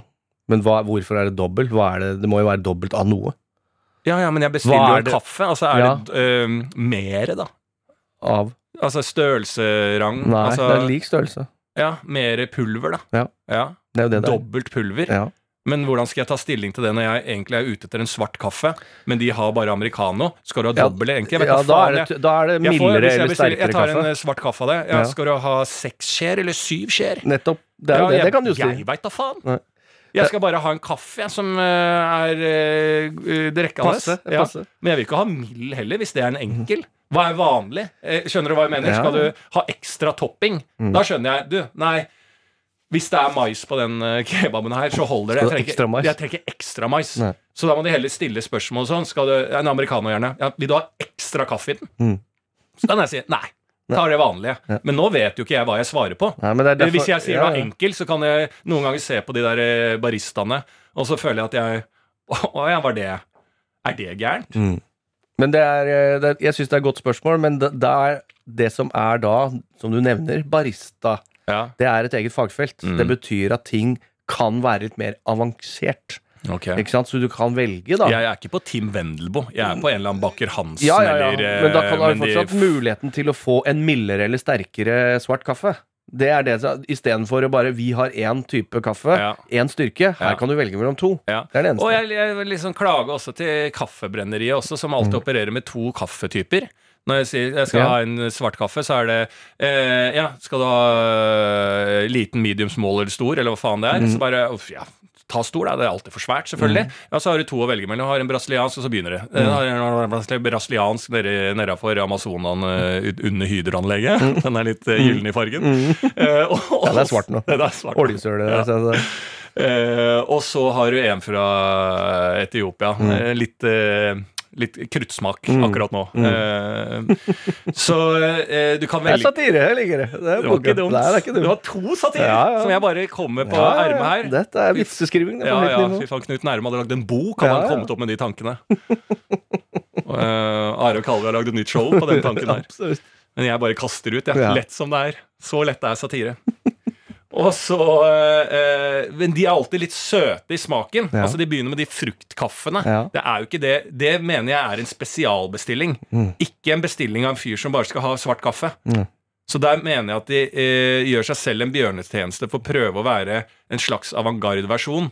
Men hva, hvorfor er det dobbelt? Er det? det må jo være dobbelt av noe. Ja, ja, men jeg bestiller er jo kaffe. Altså er Ja. det uh, mere, da? Av Altså størrelserang? Nei, altså, det er lik størrelse. Ja, mer pulver, da. Ja. ja. Det det. Dobbelt pulver. Ja. Men hvordan skal jeg ta stilling til det når jeg egentlig er ute etter en svart kaffe, men de har bare americano? Skal du ha dobbel Ja, egentlig? Jeg vet ja, da faen, er det, da er det mildere får- eller sterkere kaffe. Jeg tar en eh, svart kaffe av det. Ja, Ja. Skal du ha seks skjeer eller syv skjeer? Nettopp. Det er jo det. jeg, Det kan du si. Jeg veit da faen. Nei. Jeg skal bare ha en kaffe jeg, som eh, er uh, drikkende. Passe, Ja. Men jeg vil ikke ha mild heller, hvis det er en enkel. Hva er vanlig? Eh, Skjønner du hva jeg mener? Mm. Skal du ha ekstra topping? Da skjønner jeg. Du, nei. Hvis det er mais på den eh, kebaben her, så holder det. Jeg trenger, jeg trenger ikke ekstra mais. Nei. Så da må de heller stille spørsmål sånn. Skal du, En americano gjerne. Ja, vil du ha ekstra kaffe i den? Mm. Så kan jeg si nei. Ta det vanlige. Ja. Men nå vet jo ikke jeg hva jeg svarer på. Nei, men det er derfor, Hvis jeg sier ja, ja. enkel, så kan jeg noen ganger se på de der eh, baristaene, og så føler jeg at jeg [laughs] Å ja, var det Er det gærent? Mm. Men det er, eh, det, jeg syns det er et godt spørsmål, men det, det er det som er da, som du nevner, barista, Ja. det er et eget fagfelt. Mm. Det betyr at ting kan være litt mer avansert. Okay. Ikke sant? Så du kan velge, da. Jeg er ikke på Tim Wendelboe. Jeg er på en eller annen Baker Hansen Ja, ja, ja. eller eh, Men da kan du ha men de- muligheten til å få en mildere eller sterkere svart kaffe. Det er det Istedenfor å bare Vi har én type kaffe, Ja. styrke. Her Ja. kan du velge mellom to. Ja. Det er det eneste. Og jeg, jeg vil liksom klage også til Kaffebrenneriet, også, som alltid opererer med to kaffetyper. Når jeg sier jeg skal Ja. ha en svart kaffe, så er det eh, Ja, skal du ha eh, liten, medium, small eller stor, eller hva faen det er? Så bare uff, ja, Ta stor, da. Det er alltid for svært, selvfølgelig. Ja, Så har du to å velge mellom. Har en brasiliansk, og så begynner det. Mm. har en brasiliansk nedafor Amazonen eh, under hydroanlegget. Mm. Den er litt gyllen i fargen. Eh, og- Ja, det er svart nå. [laughs] Det er svart. Oljesøle. Ja. så det- Eh, og så har du en fra Etiopia. Mm. Eh, litt, eh, litt kruttsmak akkurat nå. Eh, så eh, du kan Det er velge satire. Jeg liker det. Det, er Det var ikke dumt. Nei, det er ikke Det Du var to satirer Ja, ja. som jeg bare kommer på Ja, ermet her. Dette er vitseskriving. det Ja, ja, fy faen, Knut Nærme hadde lagd en bok, hadde Ja, han ja. kommet opp med de tankene. Eh, Are og Kalve har lagd et nytt show på den tanken der. [laughs] Men jeg bare kaster ut, jeg. Ja. Lett som det er. Så lett er satire. Og så eh, Men de er alltid litt søte i smaken. Ja. Altså De begynner med de fruktkaffene. Ja. Det er jo ikke det Det mener jeg er en spesialbestilling. Mm. Ikke en bestilling av en fyr som bare skal ha svart kaffe. Mm. Så der mener jeg at de eh, gjør seg selv en bjørnetjeneste for å prøve å være en slags avantgarde-versjon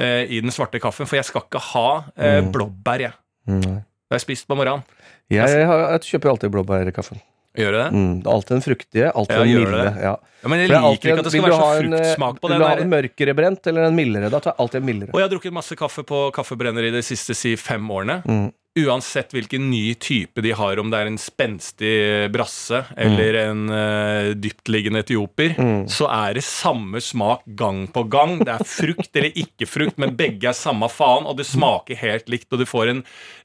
eh, i den svarte kaffen. For jeg skal ikke ha eh, Mm. blåbær, jeg. Mm. Det har jeg spist på morgenen. Jeg, jeg, jeg kjøper alltid blåbærkaffen. Gjør det det? Mm, det er alltid den fruktige, alltid Ja, den milde. Ja. Ja, men jeg er liker alltid ikke at det skal være så fruktsmak på Vil du ha en mørkere brent eller en mildere? Da tar jeg alltid en mildere. Og jeg har drukket masse kaffe på kaffebrenneri de siste si fem årene. Mm. Uansett hvilken ny type de har, om det er en spenstig brasse eller en uh, dyptliggende etioper, Mm. så er det samme smak gang på gang. Det er frukt eller ikke frukt, men begge er samme faen, og det smaker helt likt. Og du får en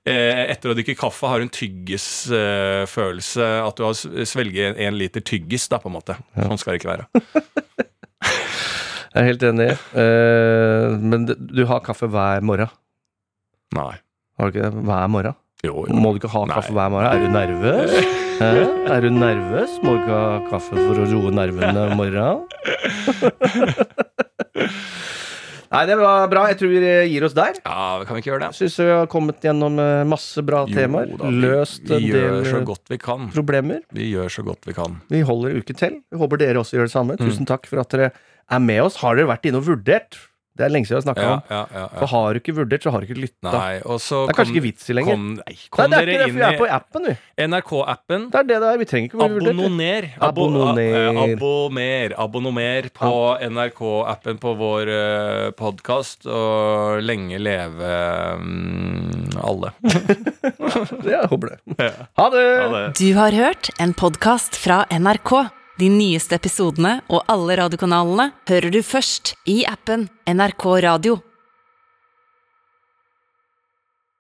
eh, Etter å drikke kaffe har du en tyggisfølelse. at du har svelget en liter tyggis, da, på en måte. Sånn skal det ikke være. [laughs] Jeg er helt enig. Uh, men du har kaffe hver morgen. Nei. Har du ikke det? Hver morgen? Jo, jo. Må du ikke ha Nei. kaffe hver morgen? Er du nervøs? Hæ? Er du nervøs? Må du ikke ha kaffe for å roe nervene om morgenen? [laughs] Nei, det var bra. Jeg tror vi gir oss der. Ja, kan vi ikke gjøre det? Syns vi har kommet gjennom eh, masse bra temaer. Da, vi- Løst en Vi del så eh, godt vi kan. problemer. Vi gjør så godt vi kan. Vi holder uken til. Vi håper dere også gjør det samme. Mm. Tusen takk for at dere er med oss. Har dere vært inne og vurdert? Det er lenge siden vi har snakka Ja, om. ja, ja, For har du ikke vurdert, så har du ikke lytta. Det er kanskje ikke vits i lenger. Kom, nei, Nei, det er ikke det, vi er på appen, vi. NRK-appen. Det er det det er. Vi trenger ikke å bli. Abonner. Abo, Abonner. eh, abonner. På NRK-appen på vår uh, podkast, og lenge leve um, alle. [laughs] Jeg håper det. Ha det! Du har hørt en podkast fra NRK. De nyeste episodene og alle radiokanalene hører du først i appen NRK Radio.